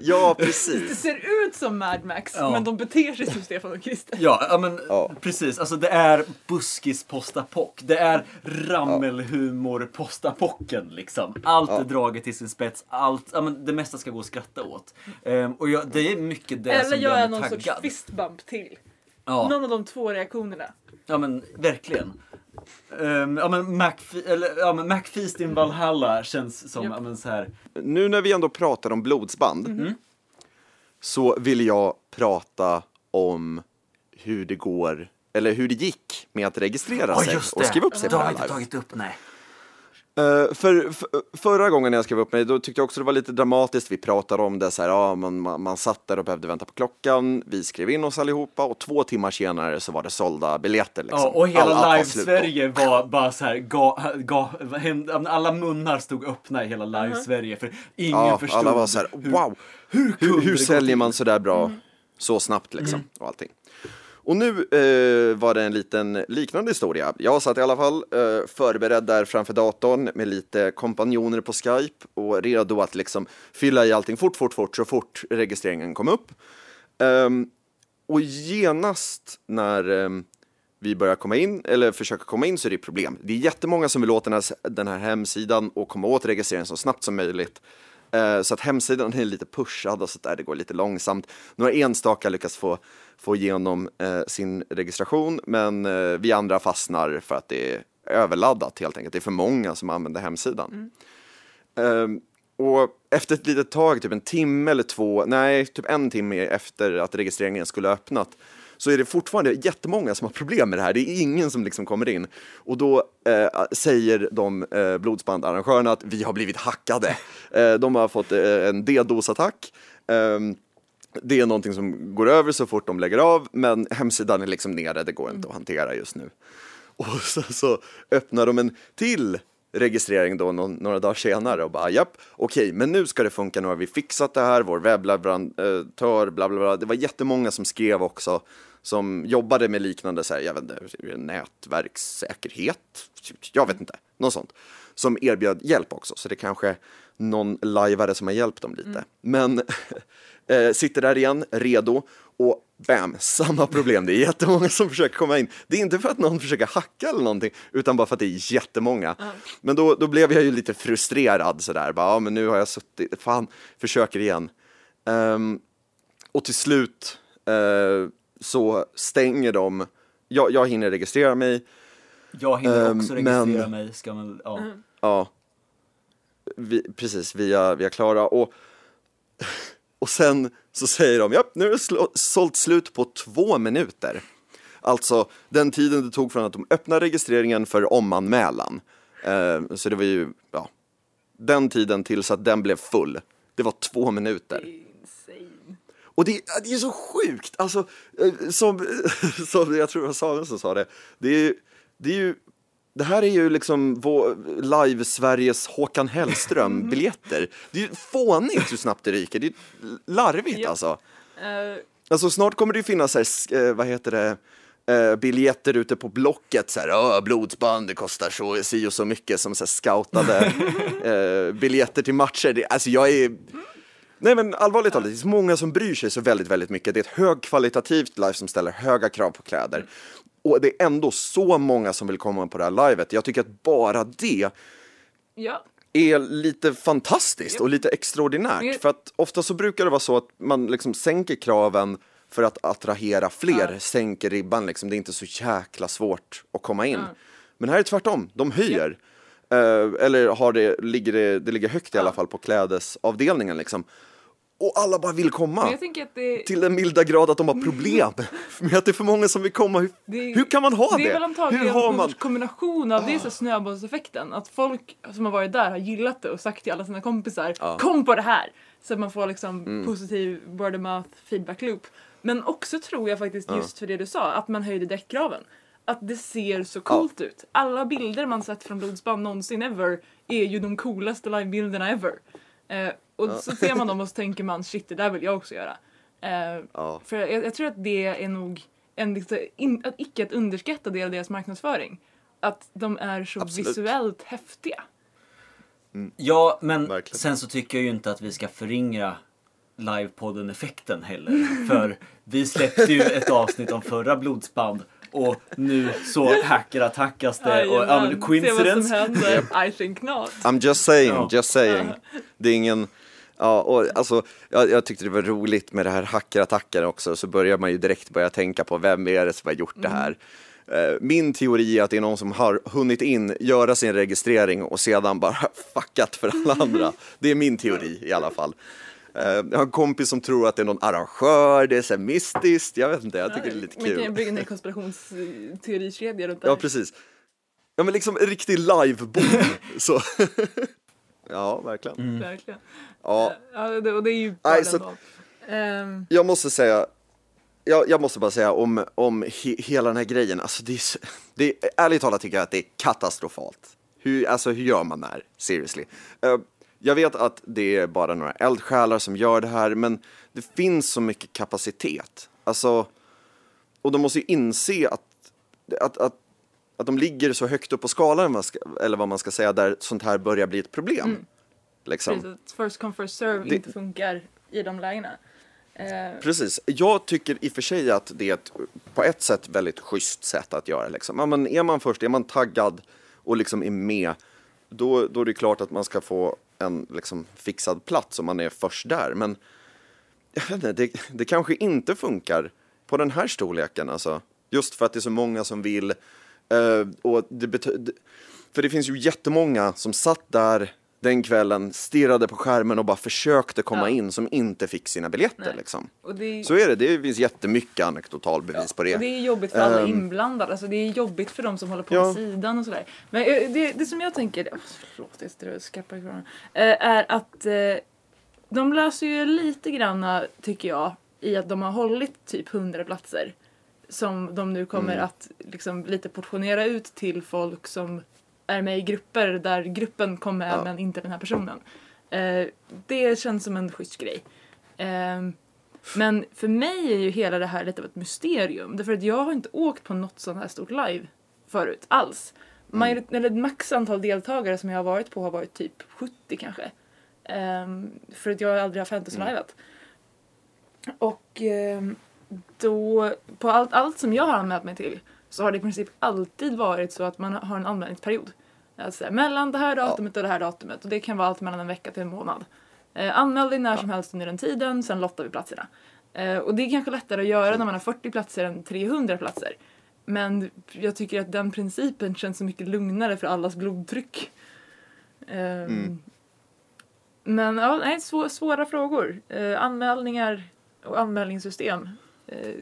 Ja, Det precis. ser ut som Mad Max Ja. men de beter sig som Stefan och Christer. Ja, ja men Ja. precis. Alltså det är buskis postapock. Det är rammelhumor postapocken liksom. Allt är draget till sin spets. Allt, ja, men det mesta ska gå att skratta åt. Ehm, och jag, det är mycket det Eller som gör jag någon sorts taggad. fistbump till. Ja. Någon av de två reaktionerna. Ja men verkligen. Um, ja men Macfe- eller, ja, men Macfeast in Valhalla känns som Japp. ja, men, så här. Nu när vi ändå pratar om blodsband Mhm. så vill jag prata om hur det går, eller hur det gick med att registrera sig och skriva upp sig på det har här vi inte live. tagit upp, nej. Eh, för, för, förra gången jag skrev upp mig, då tyckte jag också det var lite dramatiskt. Vi pratade om det så här, ja, man, man, man satt där och behövde vänta på klockan. Vi skrev in oss allihopa och två timmar senare så var det sålda biljetter. Liksom. Ja, och hela var då. live-Sverige var bara så här, ga, ga, alla munnar stod öppna i hela live-Sverige för ingen Ja, förstod. alla var så här, hur- wow, Hur, hur, hur gå säljer man så där bra så snabbt liksom och allting. Och nu eh, var det en liten liknande historia. Jag satt i alla fall eh, förberedd där framför datorn med lite kompanjoner på Skype och redo att liksom fylla i allting fort, fort, fort så fort registreringen kom upp. Um, och genast när um, vi börjar komma in, eller försöker komma in, så är det problem. Det är jättemånga som vill åt den här, den här hemsidan och komma åt registreringen så snabbt som möjligt. Uh, Så att hemsidan är lite pushad och så där, det går lite långsamt. Några enstaka lyckas få, få igenom eh, sin registration, men eh, vi andra fastnar för att det är överladdat helt enkelt. Det är för många som använder hemsidan. Ehm, och efter ett litet tag, typ en timme eller två, nej, typ en timme efter att registreringen skulle ha öppnat, så är det fortfarande jättemånga som har problem med det här. Det är ingen som liksom kommer in. Och då eh, säger de eh, blodsbandarrangörerna att vi har blivit hackade. Eh, de har fått eh, en D-dosattack. Ehm, det är någonting som går över så fort de lägger av, men hemsidan är liksom nere, det går inte att hantera just nu. Och så, så öppnar de en till registrering då någon, några dagar senare och bara japp, okej, men nu ska det funka, nu har vi fixat det här, vår webbleverantör, bla bla bla. Det var jättemånga som skrev också, som jobbade med liknande, så här, jag vet inte, nätverkssäkerhet, jag vet inte, något sånt, som erbjöd hjälp också, så det kanske någon lajvare som har hjälpt dem lite. Men eh, sitter där igen, redo och bam, samma problem. Det är jättemånga som försöker komma in. Det är inte för att någon försöker hacka eller någonting, utan bara för att det är jättemånga. Men då, då blev jag ju lite frustrerad sådär, bara, ja men nu har jag suttit, fan, försöker igen. Ehm, och till slut eh, så stänger de, jag, jag hinner registrera mig, Jag hinner Ehm, också registrera men- mig, ska man, ja. Ja, vi, precis, via, via Klara. Och, och sen så säger de, ja, nu är det sålt slut på två minuter. Alltså den tiden det tog från att de öppnade registreringen för omanmälan. Eh, så det var ju, ja, den tiden tills att den blev full. Det var två minuter. Insane. Och det, det är så sjukt, alltså, eh, som, som jag tror det var Samuel som sa det, det är, det är ju, det här är ju liksom vår, live Sveriges Håkan Hellström biljetter. Det är ju fånigt hur snabbt det ryker, det är larvigt Ja. alltså. Eh, Alltså snart kommer det ju finnas här, eh, vad heter det, eh, biljetter ute på Blocket så här, "Åh, blodsband, det kostar så, si och så mycket som så här, scoutade eh, biljetter till matcher. Det, alltså jag är Nej men allvarligt talat, det så många som bryr sig så väldigt, väldigt mycket. Det är ett högkvalitativt live som ställer höga krav på kläder. Och det är ändå så många som vill komma på det här livet. Jag tycker att bara det ja. är lite fantastiskt och lite extraordinärt. Men- För att ofta så brukar det vara så att man liksom sänker kraven för att attrahera fler, sänker ribban liksom. Det är inte så jäkla svårt att komma in. Men här är det tvärtom, de höjer. Eh, eller har det, ligger det, det ligger högt i alla fall på klädesavdelningen liksom. Och alla bara vill komma. Det, Till den milda grad att de har problem med att det är för många som vill komma. Hur, Det- hur kan man ha det? det är väl antagligen hur har man... sorts kombination av det så snöbollseffekten. Att folk som har varit där har gillat det och sagt till alla sina kompisar Kom på det här! Så att man får liksom Mm. positiv word of mouth feedback loop. Men också tror jag faktiskt just för det du sa, att man höjde däckkraven. Att det ser så coolt ut. Alla bilder man sett från blodsband någonsin ever är ju de coolaste livebilderna ever. Eh, och så ser man dem och så tänker man shit det där vill jag också göra. Eh, Ja. för jag, jag tror att det är nog en in, att icke att underskatta del av deras marknadsföring. Att de är så Absolut. visuellt häftiga. Ja, men Verkligen. sen så tycker jag ju inte att vi ska förringra livepodden-effekten heller. För vi släppte ju ett avsnitt om förra blodsband och nu så hackerattackas det. Och, ja, men, Jajamän, Se vad som coincidence? händer. I think not. I'm just saying, just saying. Det är ingen... Ja, och alltså, jag, jag tyckte det var roligt med det här hackerattacken också, så börjar man ju direkt börja tänka på vem är det som har gjort det här. Eh, Min teori är att det är någon som har hunnit in, göra sin registrering och sedan bara fuckat för alla andra. Det är min teori i alla fall. Eh, Jag har en kompis som tror att det är någon arrangör, det är så mystiskt, jag vet inte, jag tycker det är lite Man kan kul. bygga en konspirationsteorikedja runt det Ja, precis. Ja, men liksom en riktig live-boom. Ja, verkligen. Verkligen. Ja, Ja, det, och det är ju bara Nej, så-. Ehm, jag måste säga, jag, jag måste bara säga om, om he, hela den här grejen, alltså det är, det är, ärligt talat tycker jag att det är katastrofalt. Hur, alltså hur gör man det här? Seriously. Eh, jag vet att det är bara några eldsjälar som gör det här, men det finns så mycket kapacitet. Alltså, och de måste ju inse att, att, att, att de ligger så högt upp på skalan, eller vad man ska säga, där sånt här börjar bli ett problem. Liksom. precis, first come first serve Det- inte funkar i de lägena. Eh, Precis. Jag tycker i och för sig att det är ett, på ett sätt väldigt schysst sätt att göra. Liksom. Ja, men är man först, är man taggad och liksom är med, då, då är det klart att man ska få en liksom, fixad plats om man är först där. Men inte, det, det kanske inte funkar på den här storleken. Alltså. Just för att det är så många som vill. Eh, och det för det finns ju jättemånga som satt där den kvällen stirrade på skärmen och bara försökte komma Ja. in som inte fick sina biljetter. Liksom. Det, Så är det, det finns jättemycket anekdotal bevis på det. Och det är jobbigt för alla Ehm. inblandade, alltså det är jobbigt för de som håller på Ja. sidan och sådär. Men eh, det, det som jag tänker, oh, förlåt jag sitter och skarpar ifrån eh, är att de löser ju lite granna, tycker jag, i att de har hållit typ 100 platser. Som de nu kommer Mm. att liksom lite portionera ut till folk som är med i grupper där gruppen kom med Ja. men inte den här personen. Eh, det känns som en schysst grej. Ehm, men för mig är ju hela det här lite av ett mysterium. Därför att jag har inte åkt på något sånt här stort live förut alls. Majorit- eller max antal deltagare som jag har varit på har varit typ 70 kanske. Ehm, för att jag har aldrig har fantasy-livat. Och ehm, då, på allt, allt som jag har anmält mig till så har det i princip alltid varit så att man har en anmälningsperiod. Alltså mellan det här datumet och det här datumet. Och det kan vara allt mellan en vecka till en månad. Eh, anmäl dig när som helst under den tiden, sen lottar vi platserna. Eh, och det är kanske lättare att göra när man har 40 platser än 300 platser. Men jag tycker att den principen känns så mycket lugnare för allas blodtryck. Ehm, Mm. Men ja, nej, svå, svåra frågor. Eh, anmälningar och anmälningssystem. Eh,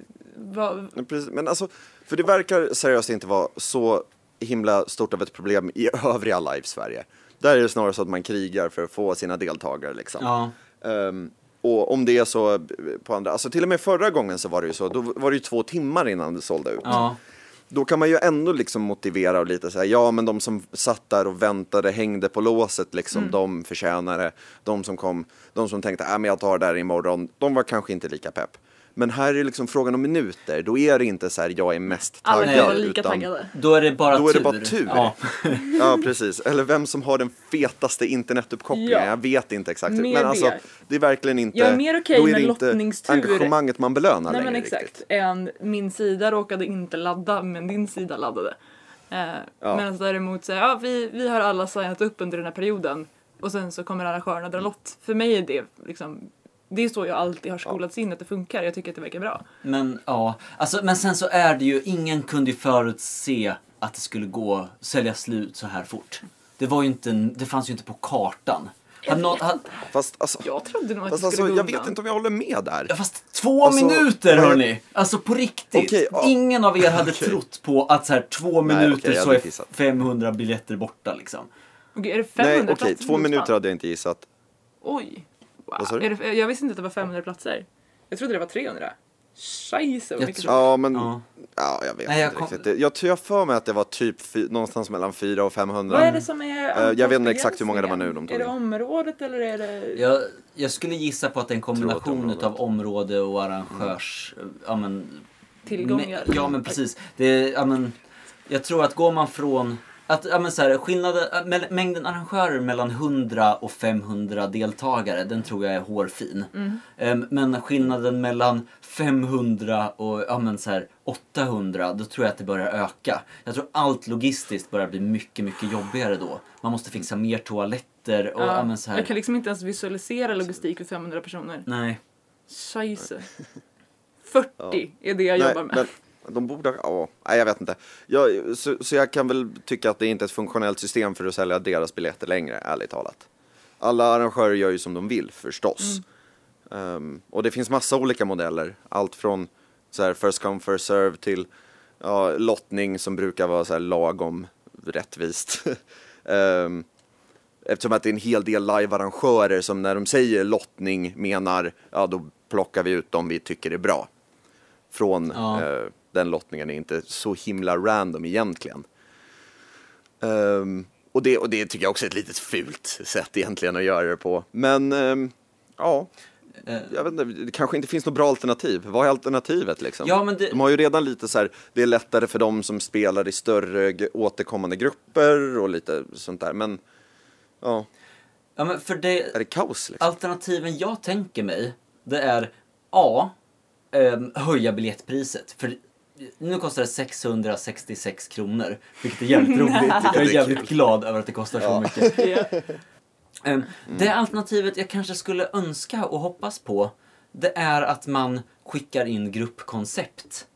Ja, Precis, men alltså, för det verkar seriöst inte vara så himla stort av ett problem i övriga live Sverige. Där är det snarare så att man krigar för att få sina deltagare liksom. Ja. Ehm, och om det är så på andra, alltså till och med förra gången så var det ju så, då var det ju två timmar innan det sålde ut. Ja. Då kan man ju ändå liksom motivera och lite säga, ja men de som satt där och väntade, hängde på låset liksom, de förtjänar det. De som kom, de som tänkte, äh, men jag tar det här imorgon, de var kanske inte lika pepp. Men här är det liksom frågan om minuter, då är det inte så här, jag är mest alla taggad. kan vara lika utan, taggade. Då är det bara Då är tur. det bara tur. Ja. Ja, precis. Eller vem som har den fetaste internetuppkopplingen. Ja. Jag vet inte exakt. Mer men alltså, det. är verkligen inte... Jag är mer okej är med lottningstur. engagemanget man belönar Nej längre men exakt. riktigt. Än min sida råkade inte ladda men din sida laddade. Eh, Ja. Medan däremot så, ja, vi, vi har alla signat upp under den här perioden och sen så kommer arrangörerna dra lott. För mig är det liksom det är så jag alltid har skolats in att det funkar. Jag tycker att det verkar bra. Men ja, alltså, men sen så är det ju, ingen kunde ju förutse att det skulle gå att sälja slut så här fort. Det var ju inte, det fanns ju inte på kartan. Hade någon, hade, Fast alltså, Jag trodde nog att fast det skulle alltså jag vet inte om jag håller med där. ja, fast två Alltså, minuter hörni! Alltså på riktigt. Okej, ja. Ingen av er hade trott på att så här två Nej, minuter jag så är gissat. 500 biljetter borta liksom. Okej, är det 500 Nej, okej, två minuter hade jag inte gissat. Oj! Wow. Är det, jag visste inte att det var 500 platser. Jag trodde det var 300. Scheisse vad mycket tror- Ja, men Ja. ja, jag vet Nej, jag inte kom- riktigt. Jag tror jag för mig att det var typ fy, någonstans mellan 400 och 500. Vad är det som är jag vet inte exakt hur många det var nu de tog Är det området eller är det... Jag, jag skulle gissa på att det är en kombination utav område och arrangörs... Ja, men, Tillgångar. Ja men precis. Det, ja, men, jag tror att går man från att, ja, men så här, skillnaden, äh, mängden arrangörer mellan 100 och 500 deltagare, den tror jag är hårfin. Mm. Ehm, men skillnaden mellan 500 och ja, men så här, 800, då tror jag att det börjar öka. Jag tror allt logistiskt börjar bli mycket, mycket jobbigare då. Man måste fixa mer toaletter och ja, Ja, men så här. Jag kan liksom inte ens visualisera logistik för 500 personer. Nej. Scheisse. 40 är det jag Nej, jobbar med. men de borde, ja, nej jag vet inte. Jag, så, så jag kan väl tycka att det inte är ett funktionellt system för att sälja deras biljetter längre, ärligt talat. Alla arrangörer gör ju som de vill förstås. Ehm, och det finns massa olika modeller. Allt från så här first come first serve till ja, lottning som brukar vara så här lagom rättvist. Ehm, eftersom att det är en hel del live-arrangörer som när de säger lottning menar ja då plockar vi ut dem vi tycker är bra. Från Ja. eh, den lottningen är inte så himla random egentligen. Ehm, och, det, och det tycker jag också är ett litet fult sätt egentligen att göra det på. Men ehm, ja, Eh, jag vet inte, det kanske inte finns något bra alternativ. Vad är alternativet liksom? Ja, men det- De har ju redan lite så här, det är lättare för dem som spelar i större återkommande grupper och lite sånt där. Men ja, ja, men för det, är det kaos liksom? Alternativen jag tänker mig, det är A. ehm, höja biljettpriset. För nu kostar det 666 kronor, vilket är jävligt roligt. Jag är jävligt glad över att det kostar så Ja. mycket. Ehm, Det alternativet jag kanske skulle önska och hoppas på, det är att man skickar in gruppkoncept.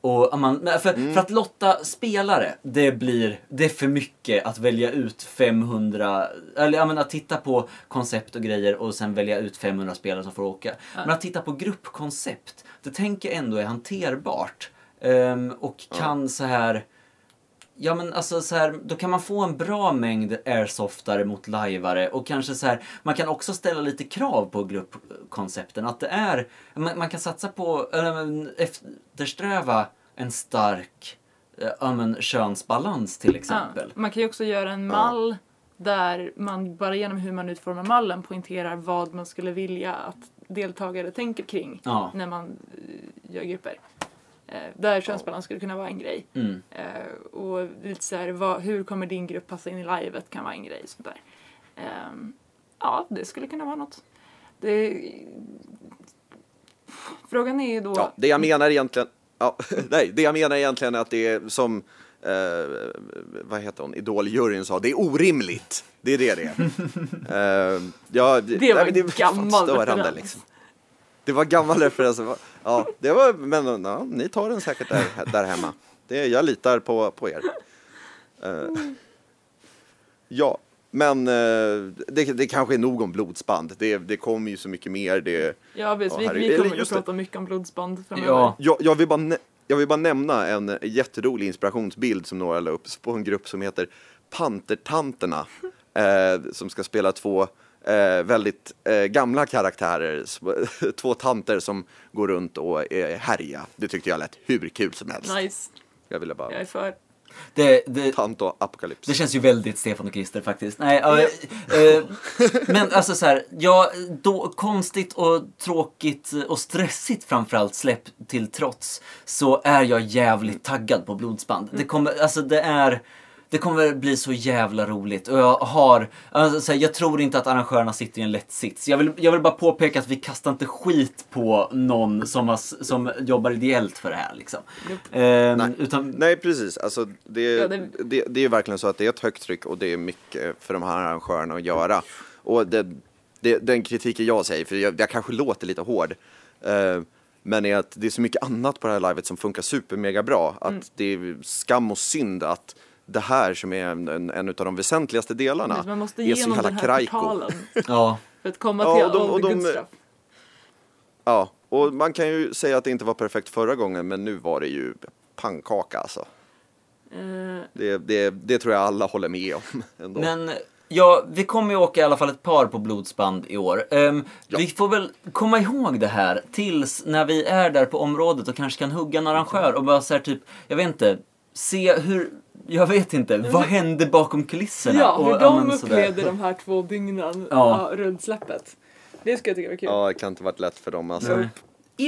Och nej, för, Mm. för att lotta spelare, det blir, det är för mycket att välja ut 500, eller jag menar att titta på koncept och grejer och sen välja ut 500 spelare som får åka. Men att titta på gruppkoncept, det tänker jag ändå är hanterbart. Ehm, och kan så här Ja men alltså så här, då kan man få en bra mängd airsoftare mot lajvare och kanske så här, man kan också ställa lite krav på gruppkoncepten. Att det är, man, man kan satsa på, eller eftersträva en stark eh, ja, men, könsbalans till exempel. Ja, man kan ju också göra en mall där man bara genom hur man utformar mallen poängterar vad man skulle vilja att deltagare tänker kring Ja. när man eh, gör grupper. Eh, där könsbalans skulle kunna vara en grej. Mm. Eh, och lite så här, vad, hur kommer din grupp passa in i livet kan vara en grej. Sånt där. Ehm, ja, det skulle kunna vara något. Det, frågan är ju då... Ja, det jag menar egentligen, ja, nej, det jag menar egentligen är att det är som, eh, vad heter hon, Idol-juryn sa, det är orimligt. Det är det det är. eh, ja, Det var nej, men fan gammal störande, liksom. Det var gammal referens. Ja, det var, men ja, ni tar den säkert där, där hemma. Det, jag litar på, på er. Eh, ja, men eh, det, det kanske är nog om blodsband. Det, det kommer ju så mycket mer. Det, Ja, visst, Ja, vi, vi kommer just prata mycket om blodsband framöver. Ja. Jag, jag, vill bara jag vill bara nämna en jätterolig inspirationsbild som några la upp på en grupp som heter Pantertanterna. Eh, som ska spela två eh, väldigt eh, gamla karaktärer. Två tanter som går runt och är härja. Det tyckte jag lät hur kul som helst. Nice, Jag ville jag är bara... för. Det, det, Tant och apokalyps. Det känns ju väldigt Stefan och Christer faktiskt. Nej, äh, äh, men alltså så här, ja, då, konstigt och tråkigt och stressigt framförallt släpp till trots så är jag jävligt taggad på blodsband. Det kommer, alltså det är det kommer bli så jävla roligt och jag har, alltså, jag tror inte att arrangörerna sitter i en lätt sits. Jag vill, jag vill bara påpeka att vi kastar inte skit på någon som, har, som jobbar ideellt för det här liksom. Ehm, Nej. utan, Nej, precis. Alltså, det, Ja, det... det- Det, är ju verkligen så att det är ett högt tryck och det är mycket för de här arrangörerna att göra. Och det, det, den kritiken jag säger, för jag, jag kanske låter lite hård, eh, men är att det är så mycket annat på det här livet som funkar supermega bra. Att Mm. det är skam och synd att det här som är en, en, en av de väsentligaste delarna Man måste är så här krajko. portalen ja. för att komma Ja, till och de- och de- stuff. Ja, och man kan ju säga att det inte var perfekt förra gången, men nu var det ju pannkaka alltså. Eh, Det, det, det tror jag alla håller med om. Ändå. Men ja, vi kommer ju åka i alla fall ett par på blodsband i år. Ehm, Vi får väl komma ihåg det här tills när vi är där på området och kanske kan hugga en arrangör och bara så här typ, jag vet inte, se hur, jag vet inte, vad hände bakom kulisserna? ja, Och, hur ja, de upplevde de här två dygnen Ja. runt släppet. Det ska jag tycka var kul. Ja, det kan inte varit lätt för dem alltså. Nej.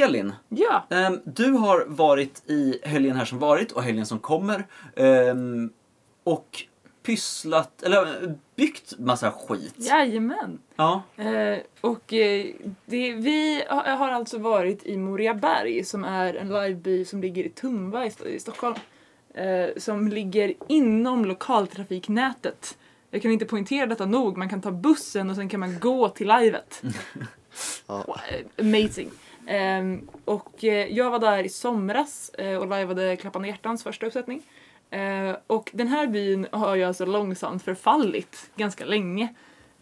Elin, Ja. ehm, du har varit i helgen här som varit och helgen som kommer ehm, och pysslat, eller byggt massa skit. Jajamän. Ja. Eh, och eh, det, vi har, alltså varit i Moriaberg som är en liveby som ligger i Tumba i, i Stockholm. Eh, som ligger inom lokaltrafiknätet. Jag kan inte poängtera detta nog, man kan ta bussen och sen kan man gå till livet. Ja. Amazing. Ehm, och eh, jag var där i somras eh, och lajvade Klappande hjärtans första uppsättning. Eh, och den här byn har ju alltså långsamt förfallit ganska länge.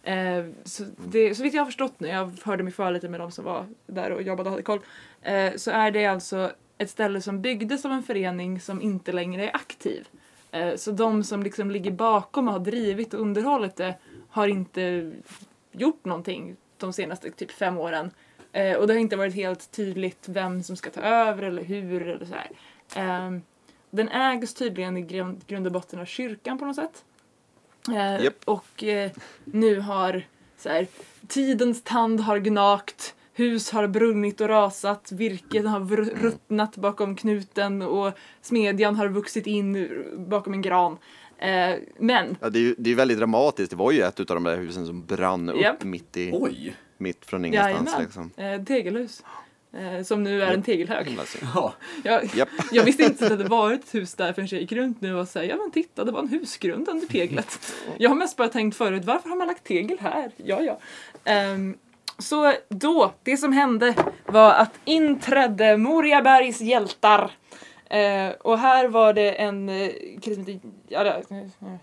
Eh, så, det, så vitt jag har förstått nu, jag hörde mig för lite med de som var där och jobbade och hade koll, så är det alltså ett ställe som byggdes av en förening som inte längre är aktiv. Eh, så de som liksom ligger bakom och har drivit och underhållit det har inte gjort någonting de senaste typ fem åren. Eh, och det har inte varit helt tydligt vem som ska ta över eller hur eller så här. Ehm, den ägs tydligen i grund, och botten av kyrkan på något sätt. Eh, Japp. Och eh, nu har så här, tidens tand har gnagt, hus har brunnit och rasat, virket har ruttnat bakom knuten och smedjan har vuxit in bakom en gran. Eh, men Ja, det är ju det är väldigt dramatiskt. Det var ju ett av de där husen som brann upp Japp. mitt, i, Oj. mitt från ingenstans. Jajamän. Liksom. Eh, tegelhus. Eh, som nu är en tegelhög. Ja. Jag, jag visste inte att det var ett hus där förrän jag gick runt nu och sa ja men titta det var en husgrund under teglet. Jag har mest bara tänkt förut varför har man lagt tegel här? Ja ja. Ehm, så då, det som hände var att inträdde Moriabergs hjältar. Eh, och här var det en eh, kille som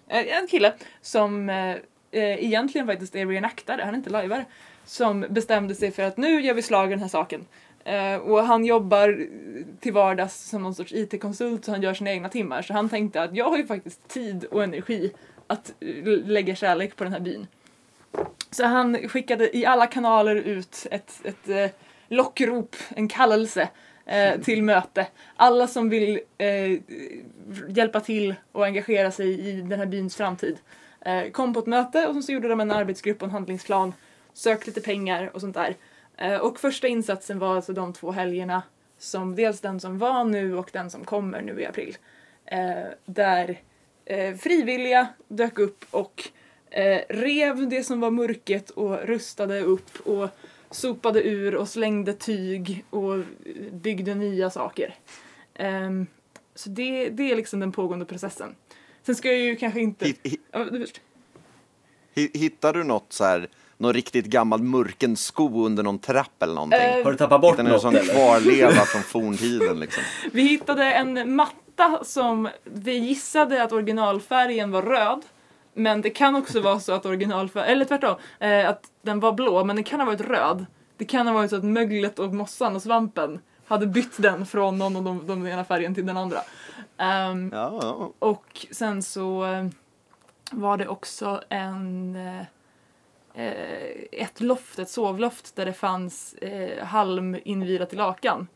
eh, en kille som eh, eh egentligen faktiskt är reenactare, han är inte lajvare, som bestämde sig för att nu gör vi slag i den här saken. Eh, och han jobbar till vardags som någon sorts IT-konsult så han gör sina egna timmar. Så han tänkte att jag har ju faktiskt tid och energi att lägga kärlek på den här byn. Så han skickade i alla kanaler ut ett, ett eh, lockrop, en kallelse eh, till möte. Alla som vill eh, hjälpa till och engagera sig i den här byns framtid eh, kom på ett möte och så gjorde de en arbetsgrupp och en handlingsplan, sökte lite pengar och sånt där. Eh, och första insatsen var alltså de två helgerna, som dels den som var nu och den som kommer nu i april. Eh, där frivilliga dök upp och eh, rev det som var mörket och rustade upp och sopade ur och slängde tyg och byggde nya saker. Ehm, så det, det är liksom den pågående processen. Sen ska jag ju kanske inte... Hittar du något så här, någon riktigt gammal murken sko under någon trapp eller någonting? Eh, Har du tappat bort Hittar någon något sån eller? kvarleva från forntiden liksom? Vi hittade en matta som vi gissade att originalfärgen var röd. Men det kan också vara så att originalfärgen, eller tvärtom, eh, att den var blå men den kan ha varit röd. Det kan ha varit så att möglet och mossan och svampen hade bytt den från någon av de, de ena färgen till den andra. Ehm, Ja, ja. Och sen så eh, var det också en eh, eh, ett loft, ett sovloft där det fanns eh, halm invirat i lakan.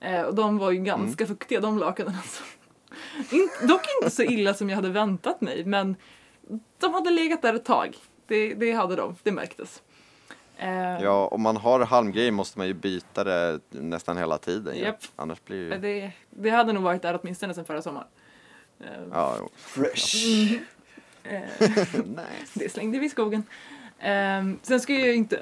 Eh, och de var ju ganska fuktiga de lakanen alltså. In, dock inte så illa som jag hade väntat mig men de hade legat där ett tag. Det, det hade de, det märktes. Eh, ja, om man har halmgrejer måste man ju byta det nästan hela tiden. ju. Japp. Annars blir det... det, det hade nog varit där åtminstone sen förra sommaren. Eh, Ja, jo. Fresh. eh, nice. Det slängde vi i skogen. Sen ska jag ju inte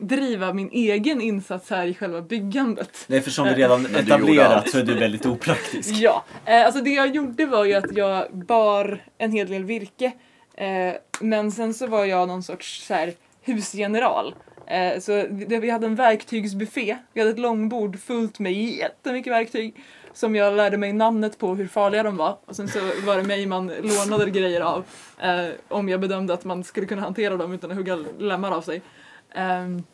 överdriva min egen insats här i själva byggandet. Nej, för som vi redan du gjorde etablerat så är du väldigt opraktisk. Ja, eh, alltså det jag gjorde var ju att jag bar en hel del virke. Eh, men sen så var jag någon sorts så här, husgeneral. Eh, så vi, hade en verktygsbuffé. Vi hade ett långbord fullt med jättemycket verktyg. Som jag lärde mig namnet på hur farliga de var. Och sen så var det mig man lånade grejer av. Eh, om jag bedömde att man skulle kunna hantera dem utan att hugga lemmar av sig. Um,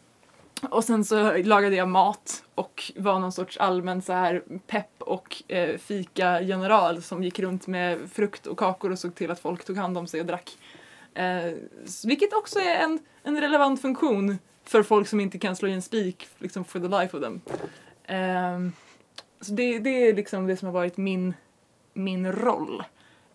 och sen så lagade jag mat och var någon sorts allmän så här pepp och eh, fika-general som gick runt med frukt och kakor och såg till att folk tog hand om sig och drack. Eh, vilket också är en, en relevant funktion för folk som inte kan slå i en spik liksom for the life of them. Eh, så det, det är liksom det som har varit min, min roll.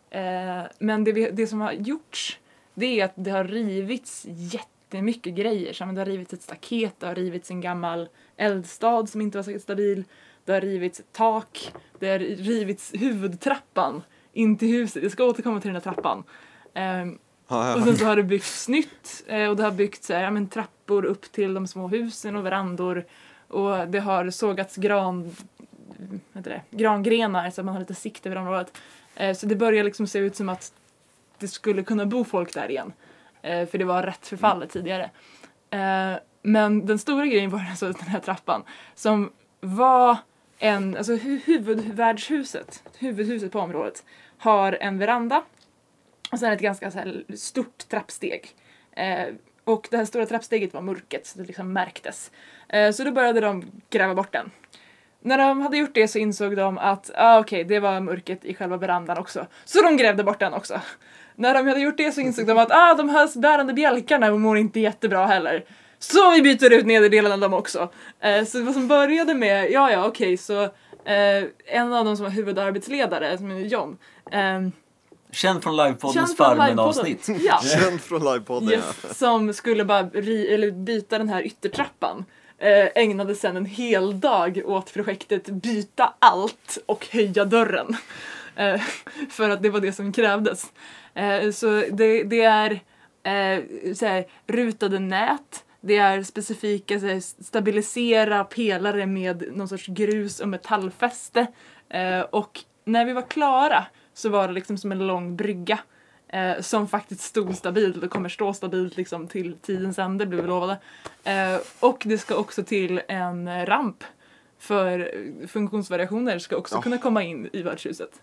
Eh, men det, vi, det som har gjorts det är att det har rivits jätte jättemycket grejer. Så det har rivits ett staket, det har rivits en gammal eldstad som inte var så stabil. Det har rivits ett tak, det har rivits huvudtrappan in till huset. Jag ska återkomma till den här trappan. Ja, och sen så har det byggts nytt eh, och det har byggts här, ja, men, trappor upp till de små husen och verandor. Och det har sågats gran, det, grangrenar så att man har lite sikt över området. Eh, så det börjar liksom se ut som att det skulle kunna bo folk där igen. Eh, för det var rätt förfallet tidigare. Eh, men den stora grejen var alltså den här trappan som var en, alltså huvudvärdshuset, huvudhuset på området, har en veranda och sen ett ganska så här stort trappsteg. Eh, och det här stora trappsteget var mörket så det liksom märktes. Eh, så då började de gräva bort den. När de hade gjort det så insåg de att ah, okej, det var mörket i själva verandan också. Så de grävde bort den också. När de hade gjort det så insåg de att ah, de här bärande bjälkarna mår inte jättebra heller. Så vi byter ut nederdelen av dem också. Eh, så vad som började med, ja ja okej så eh, en av dem som var huvudarbetsledare, som är John, ehm, Känd från livepoddens från Farmen livepodden. avsnitt. Ja. Känd från livepodden ja. Yes, som skulle bara ri, eller byta den här yttertrappan. Eh, ägnade sen en hel dag åt projektet byta allt och höja dörren. Eh, för att det var det som krävdes. Eh, så det, det är eh, så här, rutade nät, det är specifika så här, stabilisera pelare med någon sorts grus och metallfäste. Och när vi var klara så var det liksom som en lång brygga eh, som faktiskt stod stabilt och kommer stå stabilt liksom till tidens ände blev vi lovade. Eh, och det ska också till en ramp för funktionsvariationer ska också Ja. kunna komma in i värdshuset.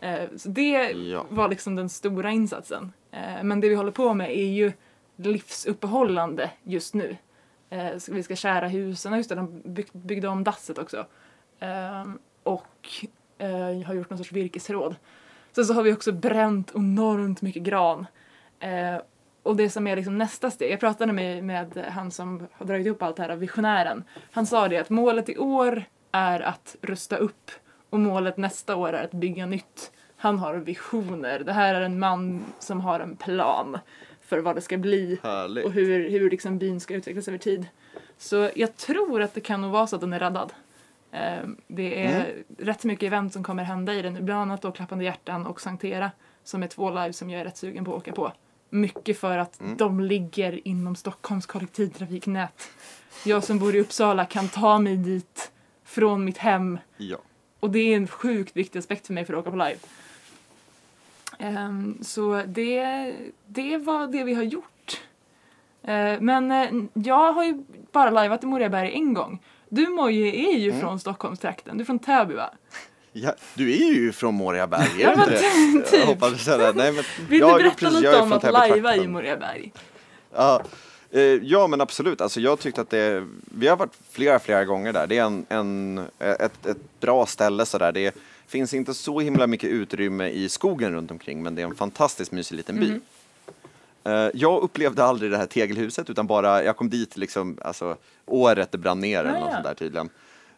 Eh, så det Ja. var liksom den stora insatsen. Eh, men det vi håller på med är ju livsuppehållande just nu. Eh, så vi ska kära husen, just det, de bygg, byggde om dasset också. Eh, och har gjort någon sorts virkesförråd. Sen så har vi också bränt enormt mycket gran. Och det som är liksom nästa steg, jag pratade med, med han som har dragit upp allt det här, visionären. Han sa det att målet i år är att rusta upp och målet nästa år är att bygga nytt. Han har visioner. Det här är en man som har en plan för vad det ska bli Härligt. och hur, hur liksom byn ska utvecklas över tid. Så jag tror att det kan nog vara så att den är räddad. Eh, Det är rätt mycket event som kommer hända i den, bland annat då Klappande hjärtan och Sanktera som är två live som jag är rätt sugen på att åka på. Mycket för att de ligger inom Stockholms kollektivtrafiknät. Jag som bor i Uppsala kan ta mig dit från mitt hem Ja. Och det är en sjukt viktig aspekt för mig för att åka på live. Ehm, så det, det var det vi har gjort. Eh, men eh, jag har ju bara lajvat i Moriaberg en gång. Du Moje är ju från Stockholmstrakten, du är från Täby va? Ja, du är ju från Moriaberg, är Ja, du inte typ. Jag hoppas säga det. Nej, men, Vill du berätta precis, lite om att lajva i Moriaberg? Ja, eh, ja, men absolut. Alltså, jag tyckte att det, vi har varit flera, flera gånger där. Det är en, en, ett, ett bra ställe sådär. Det finns inte så himla mycket utrymme i skogen runt omkring, men det är en fantastiskt mysig liten by. Eh, Jag upplevde aldrig det här tegelhuset, utan bara, jag kom dit liksom, alltså, året det brann ner eller Ja, något ja. sånt där tydligen.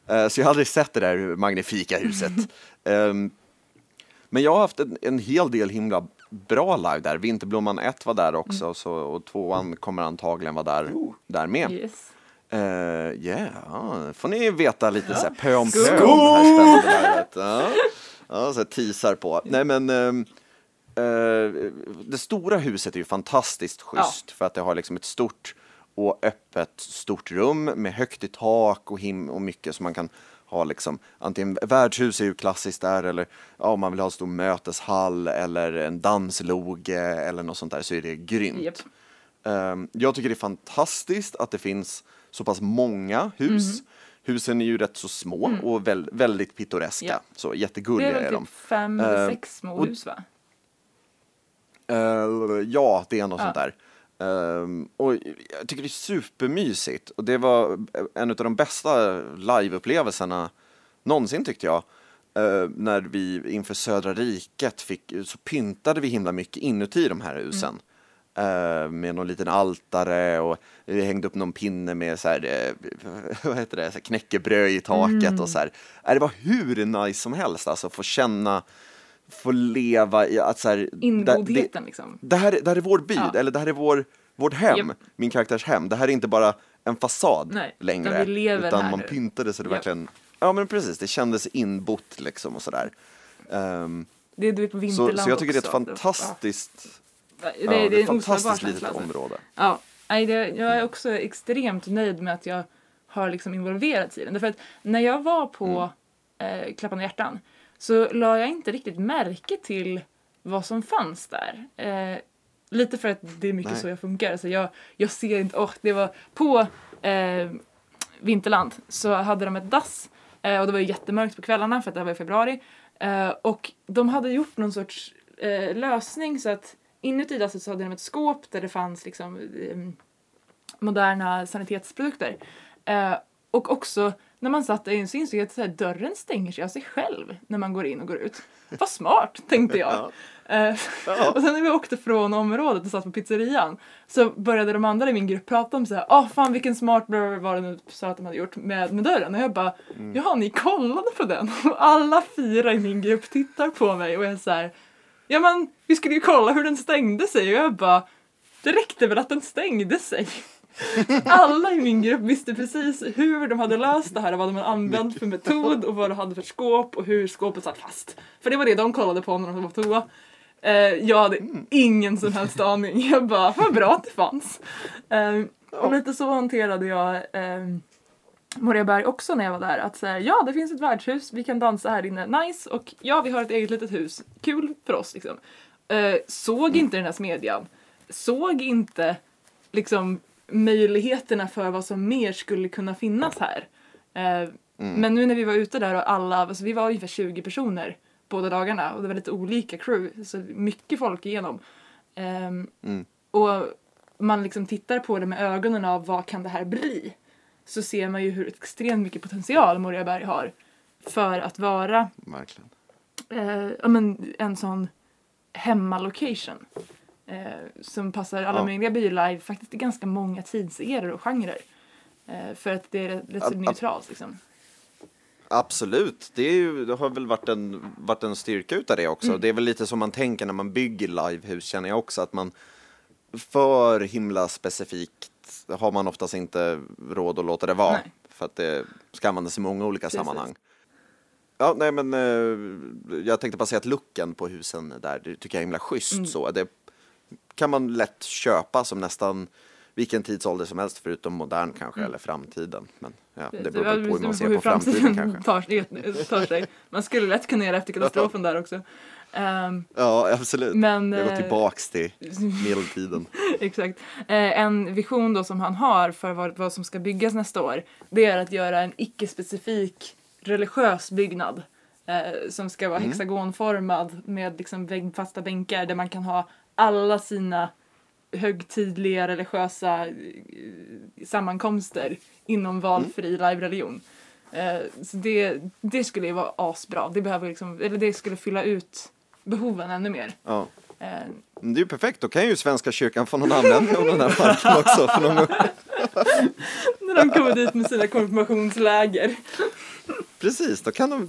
Eh, Så jag har aldrig sett det där magnifika huset. Ehm, Men jag har haft en, en hel del himla bra live där. Vinterblomman 1 var där också Mm. så, och tvåan kommer antagligen vara där, där med. Yes. Uh, yeah, får ni veta lite så här pö om pö om. Ja, ja så här teasar på. Nej men ehm, eh, det stora huset är ju fantastiskt schysst för att det har liksom ett stort och öppet stort rum med högt i tak och, him och mycket som man kan ha liksom antingen värdshus är ju klassiskt där eller ja, om man vill ha en stor möteshall eller en dansloge eller något sånt där så är det grymt. Japp. Ehm, Jag tycker det är fantastiskt att det finns så pass många hus. Husen är ju rätt så små och väl, väldigt pittoreska. Ja. Så Det jättegulliga är är, väl de. typ fem eller Eh, sex små och- hus va? Eh, ja, det är något Ja. sånt där. Ehm, och jag tycker det är supermysigt. Och det var en av de bästa liveupplevelserna någonsin tyckte jag. Eh, när vi inför Södra riket fick, så pyntade vi himla mycket inuti de här husen. Eh, med någon liten altare och vi hängde upp någon pinne med så här, eh, vad heter det, så knäckebröd i taket och så här. Eh, Det var hur nice som helst alltså, få känna, få leva i att så här, där- det- Ingodheten liksom. det här, det här är vår by, Ja. eller det här är vår, vårt hem, Japp. min karaktärs hem. Det här är inte bara en fasad Nej, längre. utan vi lever utan man pyntade så det Japp. verkligen, ja men precis, det kändes inbott liksom och sådär. Ehm, Det är du är på så, Vinterland så jag tycker det är ett också. fantastiskt, Ja, ja, det, det, är det är ett fantastiskt litet alltså. område. Ja, nej, det, jag är också extremt nöjd med att jag har liksom involverats i den. Därför att när jag var på eh, Klappande hjärtan så la jag inte riktigt märke till vad som fanns där. Eh, lite för att det är mycket Nej. så jag funkar. Alltså jag, jag ser inte, åh, det var på eh, Vinterland så hade de ett dass eh, och det var ju jättemörkt på kvällarna för att det var i februari. Eh, och de hade gjort någon sorts eh, lösning så att inuti dasset så hade de ett skåp där det fanns liksom eh, moderna sanitetsprodukter. Och också när man satt där så insåg jag att så här, dörren stänger sig av sig själv när man går in och går ut. Vad smart, tänkte jag. Eh, Ja. och sen när vi åkte från området och satt på pizzerian så började de andra i min grupp prata om så här, ah fan vilken smart bla, vad det nu sa att de hade gjort med, med dörren. Och jag bara, Mm. jaha ni kollade på den? Och alla fyra i min grupp tittar på mig och är så här, ja men vi skulle ju kolla hur den stängde sig och jag bara, det räckte väl att den stängde sig. Alla i min grupp visste precis hur de hade löst det här och vad de hade använt för metod och vad de hade för skåp och hur skåpet satt fast. För det var det de kollade på när de var på toa. Eh, jag hade ingen som helst aning. Jag bara, vad bra att det fanns. Eh, och lite så hanterade jag eh, Moriaberg också när jag var där. Att säga, ja det finns ett värdshus, vi kan dansa här inne, nice. Och ja, vi har ett eget litet hus, kul för oss liksom. Eh, såg inte den här smedjan. Såg inte liksom möjligheterna för vad som mer skulle kunna finnas här. Eh, Men nu när vi var ute där och alla, alltså vi var ungefär 20 personer båda dagarna och det var lite olika crew, så mycket folk igenom. Ehm, Mm. Och man liksom tittar på det med ögonen av vad kan det här bli? Så ser man ju hur extremt mycket potential Moriaberg har för att vara Verkligen. eh, ja, men en sån hemmalocation. Eh, som passar alla Ja. möjliga biolive, faktiskt i ganska många tidseror och genrer. Eh, för att det är rätt så neutralt liksom. Absolut, det, är ju, det har väl varit en, varit en styrka utav det också. Mm. Det är väl lite som man tänker när man bygger livehus känner jag också att man för himla specifikt har man oftast inte råd att låta det vara. Nej. För att det ska användas i många olika Precis. sammanhang. Ja, nej men eh, jag tänkte bara säga att looken på husen där, det tycker jag är himla schysst Mm. så. Det kan man lätt köpa som nästan vilken tidsålder som helst förutom modern kanske eller framtiden. Men ja, det beror på hur man ser på framtiden kanske. tar, tar sig. Man skulle lätt kunna göra efter katastrofen där också. Ehm, Ja, absolut. men Jag går eh, tillbaks till medeltiden. Exakt. Eh, en vision då som han har för vad, vad som ska byggas nästa år det är att göra en icke-specifik religiös byggnad eh, som ska vara hexagonformad med liksom väggfasta bänkar där man kan ha alla sina högtidliga religiösa eh, sammankomster inom valfri live-religion. Eh, så det, det skulle ju vara asbra. Det, behöver liksom, eller det skulle fylla ut behoven ännu mer. Ja. Eh, Det är ju perfekt, då kan ju Svenska kyrkan få någon användning av den här parken också. För någon... när de kommer dit med sina konfirmationsläger. Precis, då kan de,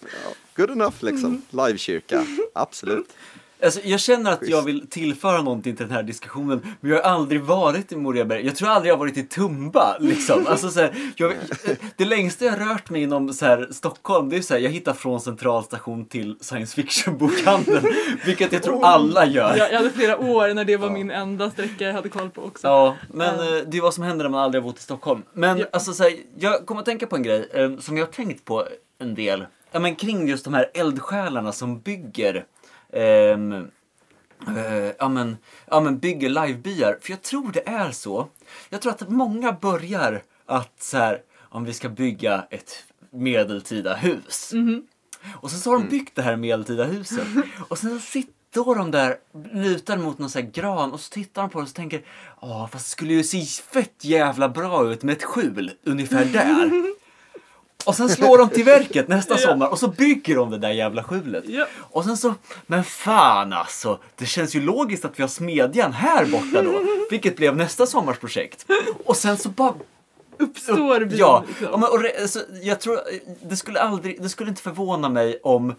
ja, good enough liksom. Livekyrka, absolut. Alltså, jag känner att Schysst. jag vill tillföra någonting till den här diskussionen, men jag har aldrig varit i Moriaberg. Jag tror aldrig jag har varit i Tumba, liksom. Alltså, så här, jag, det längsta jag har rört mig inom så här, Stockholm, det är så här, jag hittar från centralstation till science fiction-bokhandeln, vilket jag tror alla gör. Jag, jag hade flera år när det var min enda sträcka jag hade koll på också. Ja, men Ja. eh, det är vad som händer när man aldrig har bott i Stockholm. Men Ja. alltså så här, jag kommer att tänka på en grej eh, som jag har tänkt på en del. Ja, men kring just de här eldsjälarna som bygger eh, ja, men, ja men bygger livebyar. För jag tror det är så. Jag tror att många börjar att så här, om vi ska bygga ett medeltida hus. Och sen så har de byggt det här medeltida huset. Och sen så sitter de där lutade mot någon sån här gran och så tittar de på det och så tänker Ja fast det skulle ju se fett jävla bra ut med ett skjul ungefär där. Och sen slår de till verket nästa Ja. sommar och så bygger de det där jävla skjulet. Ja. Och sen så, men fan alltså, det känns ju logiskt att vi har smedjan här borta då. Vilket blev nästa sommars projekt. Och sen så bara Uppstår byn, Ja, liksom. och, re- alltså, jag tror det skulle aldrig, det skulle inte förvåna mig om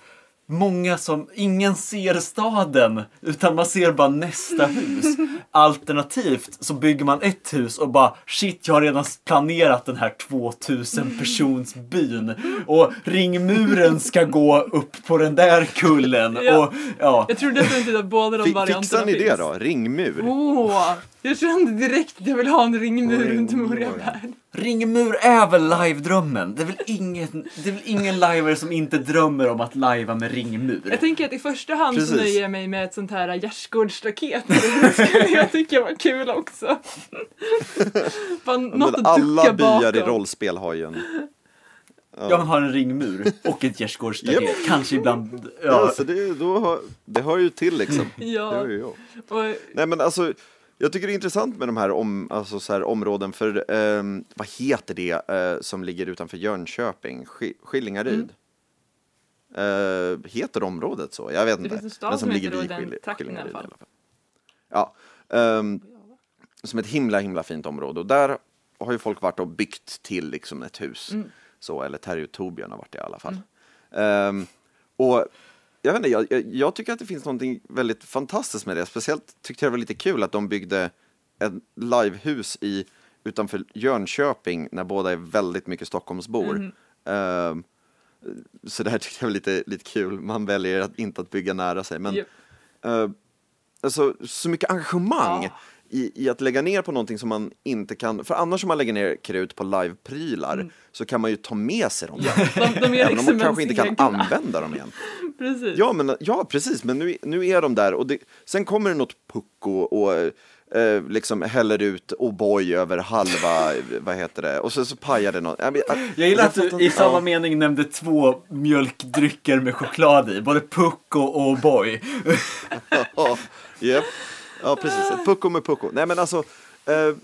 många som, ingen ser staden utan man ser bara nästa hus. Alternativt så bygger man ett hus och bara shit jag har redan planerat den här 2000 persons byn och ringmuren ska gå upp på den där kullen Ja. och ja. Jag tror definitivt att båda de Fi- varianterna Fixar ni det finns. då? Ringmur? Åh! jag kände direkt att jag vill ha en ringmur runt. Moriaberg. Ringmur är väl live-drömmen? Det är väl ingen, det är väl ingen liver som inte drömmer om att lajva med ringmur? Jag tänker att i första hand så Precis. nöjer jag mig med ett sånt här gärdsgårdsstaket. Det skulle jag tycka var kul också. Bara något Men att alla ducka byar i bakom. rollspel har ju en... Ja, man har en ringmur och ett gärdsgårdsstaket. Japp. Kanske ibland... Ja, Ja. så det, då har, det hör ju till liksom. Ja. Det hör ju jag. Och, Nej men alltså, jag tycker det är intressant med de här, om, alltså, så här områden, för ehm, vad heter det eh, som ligger utanför Jönköping? Sk- Skillingaryd? Eh, heter området så? Jag vet Det inte. finns en stad Men som heter ligger den Skill- trakten i alla Skillingaryd fall. Ja, ehm, som ett himla himla fint område och där har ju folk varit och byggt till liksom ett hus. Mm. Så, eller Terry och Torbjörn har varit det i alla fall. Ehm, och jag, vet inte, jag, jag, jag tycker att det finns något väldigt fantastiskt med det. Speciellt tyckte jag det var lite kul att de byggde ett livehus i, utanför Jönköping när båda är väldigt mycket Stockholmsbor. Mm. Ehm, så det här tyckte jag var lite, lite kul. Man väljer att inte att bygga nära sig. Men Japp. eh, alltså, så mycket engagemang Ja. i, i att lägga ner på någonting som man inte kan, för annars om man lägger ner krut på liveprylar så kan man ju ta med sig dem. Mm. ja, de, de Även om liksom man kanske inte kan använda dem igen. Precis. Ja, men, ja precis, men nu, nu är de där och det, sen kommer det något pucko och eh, liksom häller ut O'boy över halva, vad heter det, och så, så pajar det något. Jag, men, Jag gillar att du i samma ja. mening nämnde två mjölkdrycker med choklad i. Både Pucko och O'boy. Ja, japp. ja precis. Ett pucko med pucko. Nej men alltså, eh,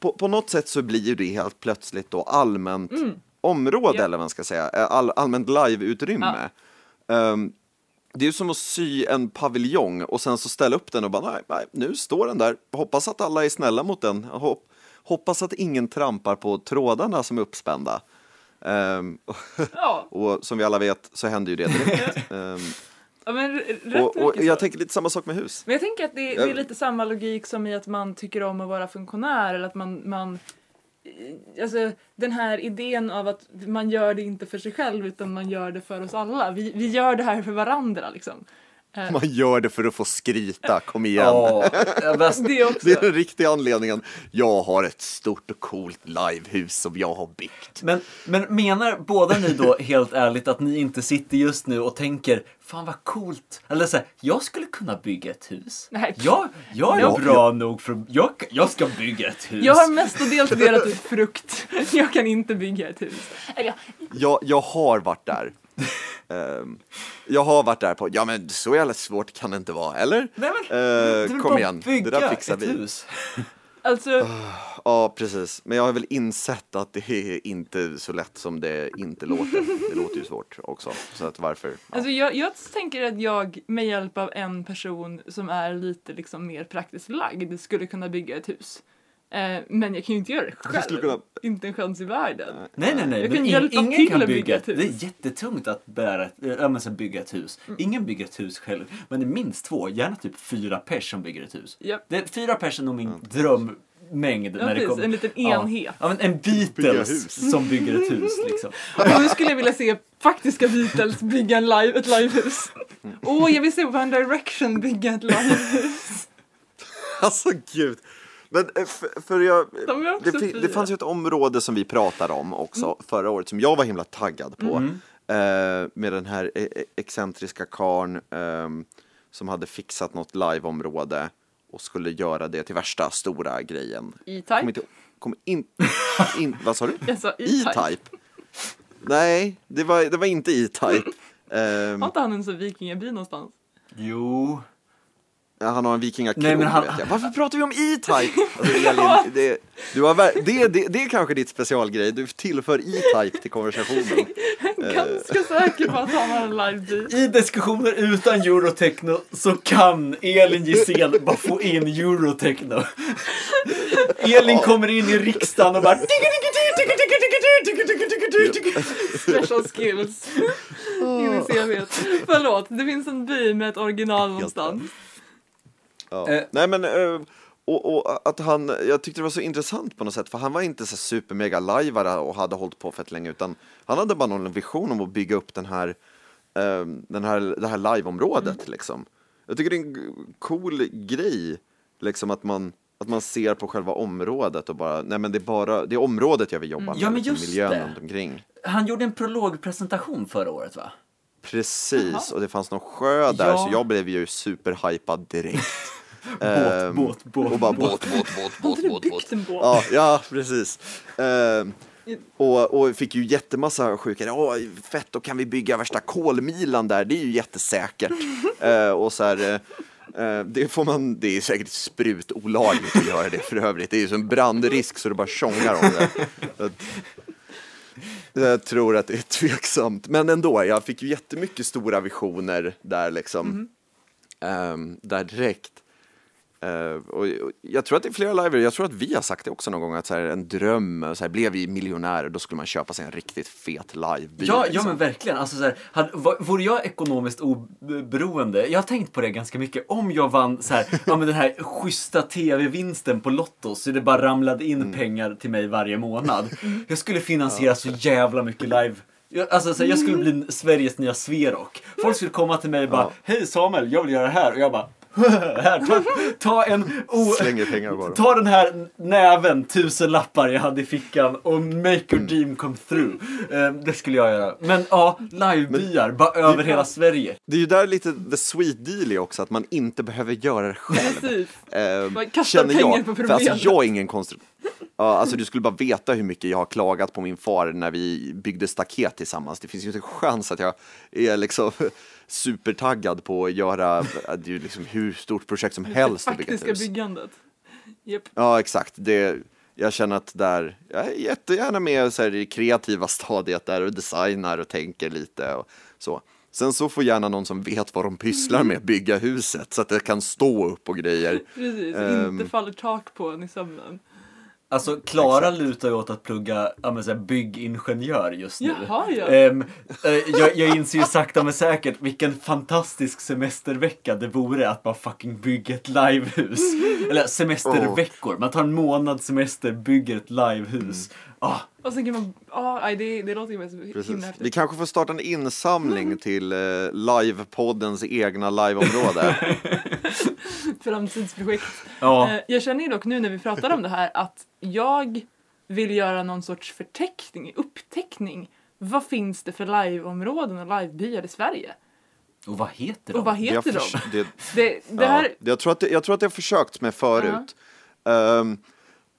på, på något sätt så blir ju det helt plötsligt då allmänt område Ja. eller vad man ska säga, Eh, all, allmänt liveutrymme. Ehm, det är ju som att sy en paviljong och sen så ställa upp den och bara nej, nej, nu står den där. Hoppas att alla är snälla mot den. Hopp, hoppas att ingen trampar på trådarna som är uppspända. Ehm, Ja, och som vi alla vet så händer ju det direkt. Ehm, ja men och, och jag tänker lite samma sak med hus. Men jag tänker att det, det är lite samma logik som i att man tycker om att vara funktionär eller att man, man Alltså den här idén av att man gör det inte för sig själv utan man gör det för oss alla. Vi, vi gör det här för varandra liksom. Eh, Man gör det för att få skryta, kom igen. Ja, det också. Det är den riktiga anledningen. Jag har ett stort och coolt livehus som jag har byggt. Men, men menar båda ni då helt ärligt att ni inte sitter just nu och tänker Fan vad coolt! Eller så här, jag skulle kunna bygga ett hus. Nej. Jag, jag är Ja. bra nog för jag, jag ska bygga ett hus. Jag har mestadels delat ut frukt. Jag kan inte bygga ett hus. Eller ja, Jag, jag har varit där. Ehm, jag har varit där på, ja men så jävla svårt kan det inte vara, eller? Nej, men, väl kom igen, det där fixar vi. hus. alltså Ja, precis. Men jag har väl insett att det är inte så lätt som det inte låter. Det låter ju svårt också. Så att varför? Ja. Alltså jag, jag tänker att jag med hjälp av en person som är lite liksom mer praktiskt lagd skulle kunna bygga ett hus. Eh, men jag kan ju inte göra det själv. kunna- Inte en chans i världen. Nej, nej, nej. Jag kan in, hjälpa ingen till kan att bygga bygga ett ett Det hus. är jättetungt att bära äh, men, så bygga ett hus. Mm. Ingen bygger ett hus själv. Men det är minst två, gärna typ fyra pers som bygger ett hus. Japp. Det är fyra pers är nog min drömmängd. Ja, när det precis, kommer. en liten enhet. Ja, men en Beatles hus. som bygger ett hus liksom. Och nu skulle jag vilja se faktiska Beatles bygga en live, ett livehus. Åh, jag vill se One Direction bygga ett livehus. Alltså gud. Men eh, för, för jag, De det, det fanns ju ett område som vi pratade om också förra året som jag var himla taggad på. Eh, med den här eh, eh, excentriska karn ehm, som hade fixat något liveområde och skulle göra det till värsta stora grejen. Kom E-Type. inte, kom in, in, vad sa du? Jag sa E-Type. E-Type? Nej, det var, det var inte E-Type. Har inte han en sån vikingaby någonstans? Jo. Ja, han har en vikingakrog Nej, men han- vet jag. Varför pratar vi om E-Type? Alltså, Elin, det, du har, det, det, det är kanske ditt specialgrej, du tillför E-Type till konversationen. Ganska säker på att han har en live I diskussioner utan eurotechno så kan Elin Gissén bara få in eurotechno. Elin kommer in i riksdagen och bara Special skills. In i CVt. Förlåt, det finns en by med ett original någonstans. Ja. Eh. Nej men, eh, och, och att han, jag tyckte det var så intressant på något sätt, för han var inte så supermega lajvare och hade hållit på fett länge, utan han hade bara någon vision om att bygga upp den här, eh, den här, det här liveområdet liksom. Jag tycker det är en cool grej, liksom att man, att man ser på själva området och bara, nej men det är bara, det är området jag vill jobba med, Ja, men liksom, just miljön det. runt omkring. Han gjorde en prologpresentation förra året va? Precis, Jaha. och det fanns någon sjö där, Ja. så jag blev ju superhypad direkt. Båt, Ehm, båt, båt. och bara båt, båt, båt, båt, båt, båt. båt? Ja, ja precis. Ehm, och, och fick ju jättemassa sjuka, åh fett, då kan vi bygga värsta kolmilan där, det är ju jättesäkert. Eh, och så här, eh, det får man, det är säkert sprutolagligt att göra det för övrigt, det är ju som brandrisk så det bara tjongar om det. Jag tror att det är tveksamt, men ändå, jag fick ju jättemycket stora visioner där liksom. Ehm, där direkt. Eh, och, och jag tror att det är flera live, jag tror att vi har sagt det också någon gång, att så här, en dröm, så här, blev vi miljonärer då skulle man köpa sig en riktigt fet livebil. Ja, ja liksom. men verkligen. Alltså, så här, hade, var, vore jag ekonomiskt oberoende, jag har tänkt på det ganska mycket, om jag vann så här, ja, men den här schyssta tv-vinsten på Lotto så det bara ramlade in Mm. pengar till mig varje månad. Jag skulle finansiera så jävla mycket live. Jag, alltså, så här, jag skulle bli Sveriges nya Sverok. Folk skulle komma till mig och bara, Ja. hej Samuel, jag vill göra det här. Och jag bara, här, ta, ta en... O, Slänger pengar bara. Ta den här näven, tusen lappar jag hade i fickan och make your dream come through. Eh, det skulle jag göra. Men ja, livebyar, bara över hela Sverige. Det är ju där lite the sweet deal är också, att man inte behöver göra det själv. Precis. Eh, Man kastar känner pengar jag. på För alltså, problemet. jag är ingen konstru... Ja, alltså du skulle bara veta hur mycket jag har klagat på min far när vi byggde staket tillsammans. Det finns ju inte en chans att jag är liksom supertaggad på att göra det är ju liksom hur stort projekt som helst det bygga faktiska hus. byggandet. Japp. Ja, exakt. Det, jag känner att där, jag är jättegärna med så här, i det kreativa stadiet där och designar och tänker lite och så. Sen så får gärna någon som vet vad de pysslar med bygga huset så att det kan stå upp och grejer. Precis, Ehm. inte faller tak på en i sömnen. Alltså Klara lutar ju åt att plugga ja, men, så här, byggingenjör just nu. Jaha, ja. Ehm, eh, jag, jag inser ju sakta men säkert vilken fantastisk semestervecka det vore att bara fucking bygga ett livehus. Eller semesterveckor, man tar en månad semester, bygger ett livehus. Ah, Och sen kan man, ja, nej, det, det låter ju så himla Precis. Vi häftigt. kanske får starta en insamling till eh, livepoddens egna liveområde. Framtidsprojekt. ja. Eh, Jag känner ju dock nu när vi pratar om det här att jag vill göra någon sorts förteckning, uppteckning. Vad finns det för liveområden och livebyar i Sverige? Och vad heter de? Och vad Det har heter de? det, Det, ja, jag, tror att det, jag tror att det har försökt med förut. Ehm,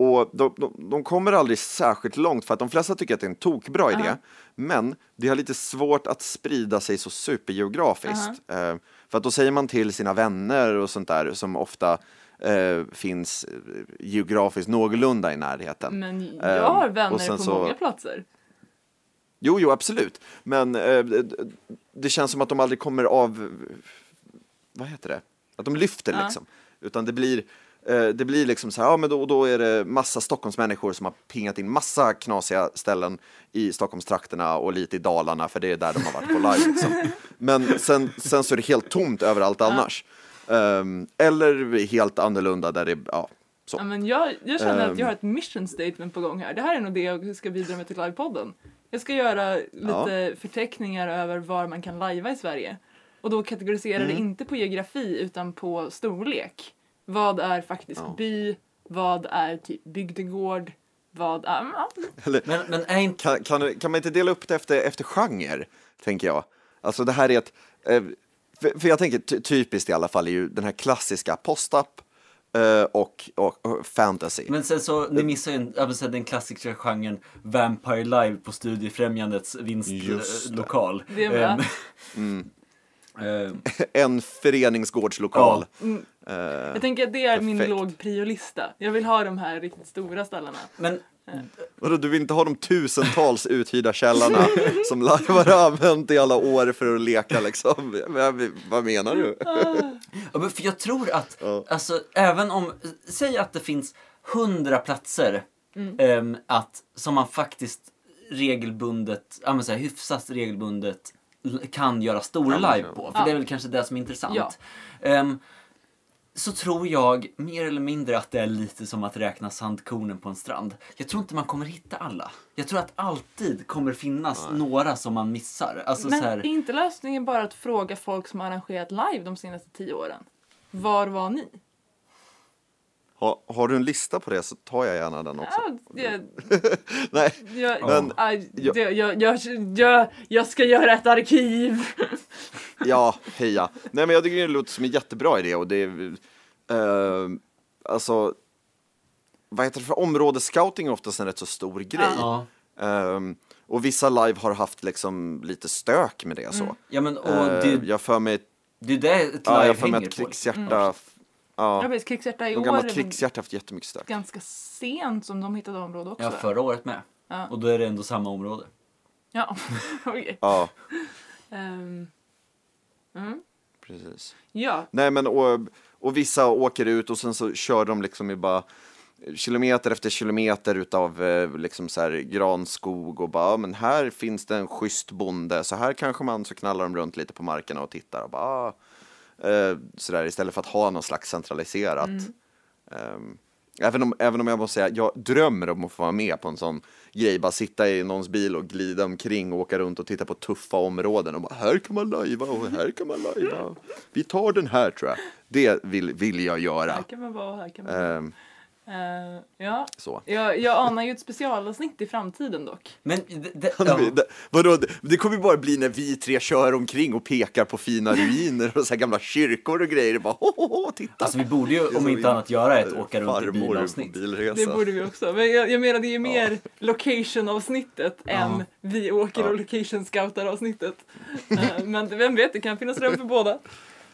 och de, de, de kommer aldrig särskilt långt för att de flesta tycker att det är en tokbra idé. Ja. Men det har lite svårt att sprida sig så supergeografiskt. Ehm, för att då säger man till sina vänner och sånt där som ofta eh, finns eh, geografiskt någorlunda i närheten. men jag har vänner sen på så- många platser. Jo, jo, absolut. Men eh, det- känns som att de aldrig kommer av... Vad heter det? Att de lyfter Ja. liksom. Utan det blir, eh, det blir liksom så här, ja men då, då är det massa Stockholmsmänniskor som har pingat in massa knasiga ställen i Stockholmstrakterna och lite i Dalarna, för det är där de har varit på live. Liksom. Men sen, sen så är det helt tomt överallt annars. Ehm, eller helt annorlunda där det, ja, så. Ja, men jag, jag känner att jag Ehm. har ett mission statement på gång här. Det här är nog det jag ska bidra med till livepodden. Jag ska göra lite förteckningar över var man kan lajva i Sverige. Och då kategoriserar Mm. det inte på geografi utan på storlek. Vad är faktisk Ja. by? Vad är typ bygdegård? Vad är... Ja, Eller, Men, men är inte... Kan, kan, kan man inte dela upp det efter, efter genre, tänker jag? Alltså det här är ett, eh, för, för jag tänker ty, typiskt i alla fall är ju den här klassiska post-up eh, och, och, och fantasy. Men sen så, ni missar ju säga, den klassiska genren Vampire Live på Studiefrämjandets vinstlokal. Det med. Ehm, En föreningsgårdslokal. Eh, Jag tänker att det är min Perfekt. låg priolista. Jag vill ha de här riktigt stora ställena. men vadå, du vill inte ha de tusentals uthyrda källarna som lajvar har använt i alla år för att leka liksom? Men, vad menar du? Ja, men för jag tror att, Ja. alltså även om, säg att det finns hundra platser ehm, att, som man faktiskt regelbundet, ja men så här, hyfsat regelbundet kan göra stor Ja, men, live på. För det är väl kanske det som är intressant. Ja. Ehm, så tror jag mer eller mindre att det är lite som att räkna sandkornen på en strand. Jag tror inte man kommer hitta alla. Jag tror att alltid kommer finnas några som man missar. Alltså Men så här, är inte lösningen bara att fråga folk som har arrangerat live de senaste tio åren? Var var ni? Ha, har du en lista på det så tar jag gärna den också. Ja, jag, Nej, jag, Men- aj, jag- jag, jag, jag, jag, jag ska göra ett arkiv. Ja, heja. Nej, men jag tycker det låter som en jättebra idé och det är, eh, alltså, vad heter det för områdesscouting är oftast en rätt så stor grej. ja. Ehm, och vissa live har haft liksom lite stök med det så. ja men och Eh, det, jag för mig, det är det ett ja, live jag för mig att på. krigshjärta, Jag ja, vet, krigshjärta i de år gamla krigshjärta har haft jättemycket stök. ganska sent som de hittade område också. Ja, förra året med. Ja. Och då är det ändå samma område. Ja, okej. Ja, Ehm, mm. precis. Ja, Nej men och, och vissa åker ut och sen så kör de liksom i bara kilometer efter kilometer utav eh, liksom så här granskog och bara, men här finns det en schysst bonde, så här kanske man så knallar de runt lite på markerna och tittar och bara, ah, eh, sådär istället för att ha någon slags centraliserat. ehm, Även om, även om jag måste säga, jag drömmer om att få vara med på en sån grej, bara sitta i någons bil och glida omkring och åka runt och titta på tuffa områden och bara här kan man lajva och här kan man lajva. Vi tar den här tror jag. Det vill, vill jag göra. Här kan man vara, här kan man vara. Ehm, Eh, ja, så. jag, jag anar ju ett specialavsnitt i framtiden dock. Men det, det, ja. Det, vadå, det, det kommer ju bara bli när vi tre kör omkring och pekar på fina ruiner och så här gamla kyrkor och grejer. Och bara, ho, ho, ho, titta! Alltså vi borde ju om inte annat göra ett åka runt i bilavsnitt. bilresa. Det borde vi också. Men jag, jag menar det är ju mer location-avsnittet än vi åker och location-scoutar-avsnittet. Eh, men vem vet, det kan finnas rum för båda.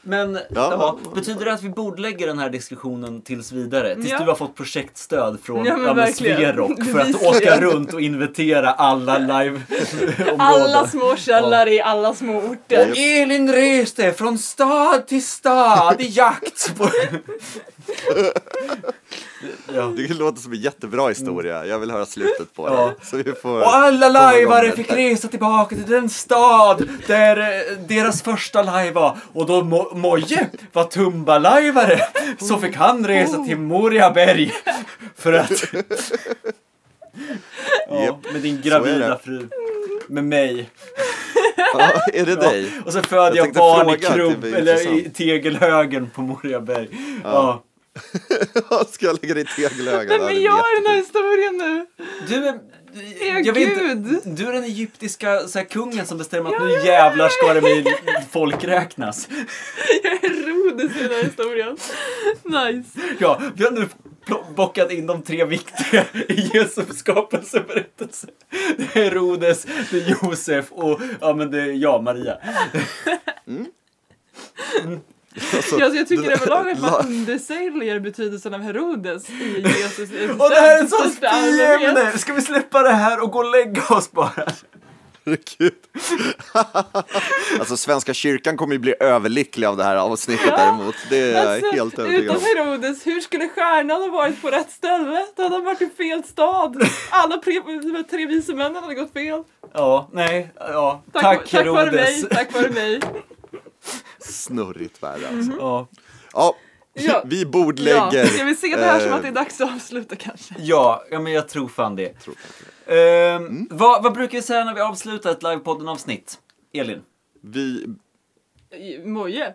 Men ja, betyder det att vi bordlägger den här diskussionen tills vidare? Tills Ja. du har fått projektstöd från Ja. Sverok för att åka runt och inventera alla live-områden. Alla små källare i alla små orter. Och Elin reste från stad till stad i jakt på... ja. Det låter som en jättebra historia. Jag vill höra slutet på Ja. det. Så vi får Och alla lajvare fick resa tillbaka till den stad där eh, deras första live var. Och då Mo- Moje var Tumba-lajvare så fick han resa till Moriaberg för att... Ja, med din gravida fru. Med mig. Ja, är det dig? Och så föder jag, Jag barn i fråga, krubb, eller i tegelhögen på Moriaberg. Ja. Ska jag lägga dig i tegelögat? Ja, är det jag i den här historien nu? Du är... Ja, Jag vet gud. inte, du är den egyptiska så här, kungen som bestämmer att nu jävlar ska det med folkräknas. Jag är Herodes i den här historien. Nice. Ja, vi har nu bockat in de tre viktiga i Jesu skapelseberättelse. Det är Herodes, det är Josef och ja, men det är jag, Maria. Alltså, Jag, jag tycker överlag att man undersäljer betydelsen av Herodes i Jesus. Och det här är ett sånt största allmänhet. ämne! Ska vi släppa det här och gå och lägga oss bara? Herregud. alltså Svenska kyrkan kommer ju bli överlycklig av det här avsnittet däremot. Det är jag Alltså, helt övertygad utan om. Herodes, hur skulle stjärnan ha varit på rätt ställe? Då hade han varit i fel stad. Alla pre, de tre vise männen hade gått fel. Ja, nej, ja. Tack, Tack, tack vare mig, Herodes. tack vare mig. Snurrigt värre alltså. Ja. Ja, Ja. vi Ja, bordlägger. ska vi se det här som eh, att det är dags att avsluta kanske? Ja, ja, men jag tror fan det. tror det. Ehm, vad, vad brukar vi säga när vi avslutar ett livepodden-avsnitt? Elin? Vi... Moje?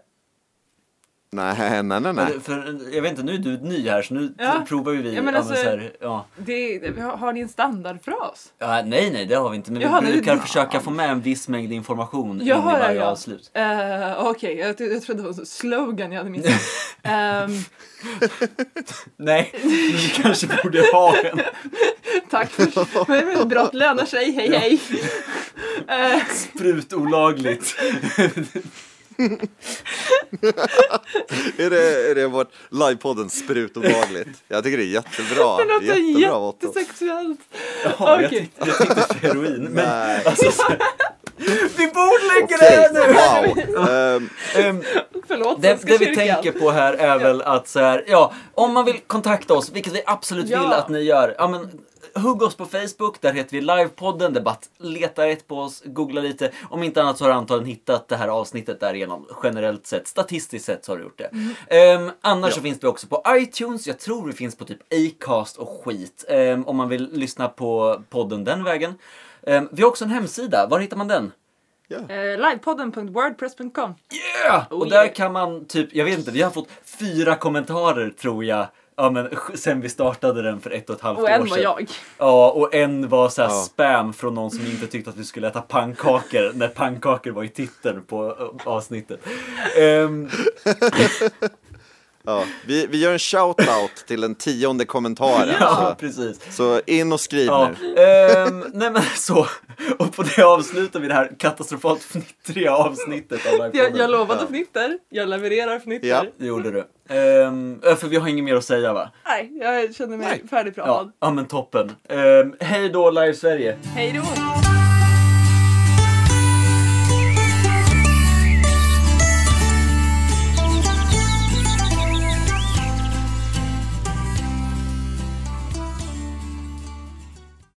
Nej, nej, nej, nej. För, för, jag vet inte, nu är du ny här så nu Ja. provar ju vi. Ja, men ja, alltså- så här, ja. Det, har ni en standardfras? Ja, nej, nej, det har vi inte. Men Jaha, vi nej, brukar det- försöka få med en viss mängd information in i Jaha, ja, varje ja. avslut. Uh, Okej, jag, jag trodde det var en slogan jag hade missat. Ehm, Nej, vi kanske borde ha en. tack för brott lönar sig, hej hej. Eh, Sprut olagligt. Är det, är det vårt livepodden sprutobagligt? Jag tycker det är jättebra. det låter Jättebra jättesexuellt. Ja, jag, Okej. tyckte, jag tyckte heroin. Men Nej, alltså, så, vi bordlägger okej, det här nu! wow. Ehm, Ehm, Förlåt, Det, det vi tänker på här är väl att så här, ja, om man vill kontakta oss, vilket vi absolut Ja. vill att ni gör, ja men hugg oss på Facebook, där heter vi Livepodden, Debatt, leta rätt på oss, googla lite. Om inte annat så har du antagligen hittat det här avsnittet därigenom, generellt sett, statistiskt sett så har du gjort det. Ehm, annars så finns vi också på iTunes, jag tror vi finns på typ Acast och skit, ehm, om man vill lyssna på podden den vägen. Ehm, vi har också en hemsida, var hittar man den? Eh, livepodden.wordpress.com Yeah! Oh och där yeah. kan man typ, jag vet inte, vi har fått fyra kommentarer tror jag. Ja men sen vi startade den för ett och ett halvt Och år en sedan. var jag. Ja, och en var så här Ja. spam från någon som inte tyckte att vi skulle äta pannkakor när pannkakor var i titeln på avsnittet. Ehm, ja, vi, vi gör en shout-out till den tionde kommentaren. ja, Så, precis. så in och skriv Ja, nu. ehm, nej men så. Och på det avslutar vi det här katastrofalt fnittriga avsnittet av Jag, jag lovade Ja. fnitter, jag levererar fnitter. Ja. Det gjorde du. Ehm, för vi har inget mer att säga va? Nej, jag känner mig Nej. färdigpratad. Ja, ja men toppen. Ehm, hej då Live Sverige! Hej då!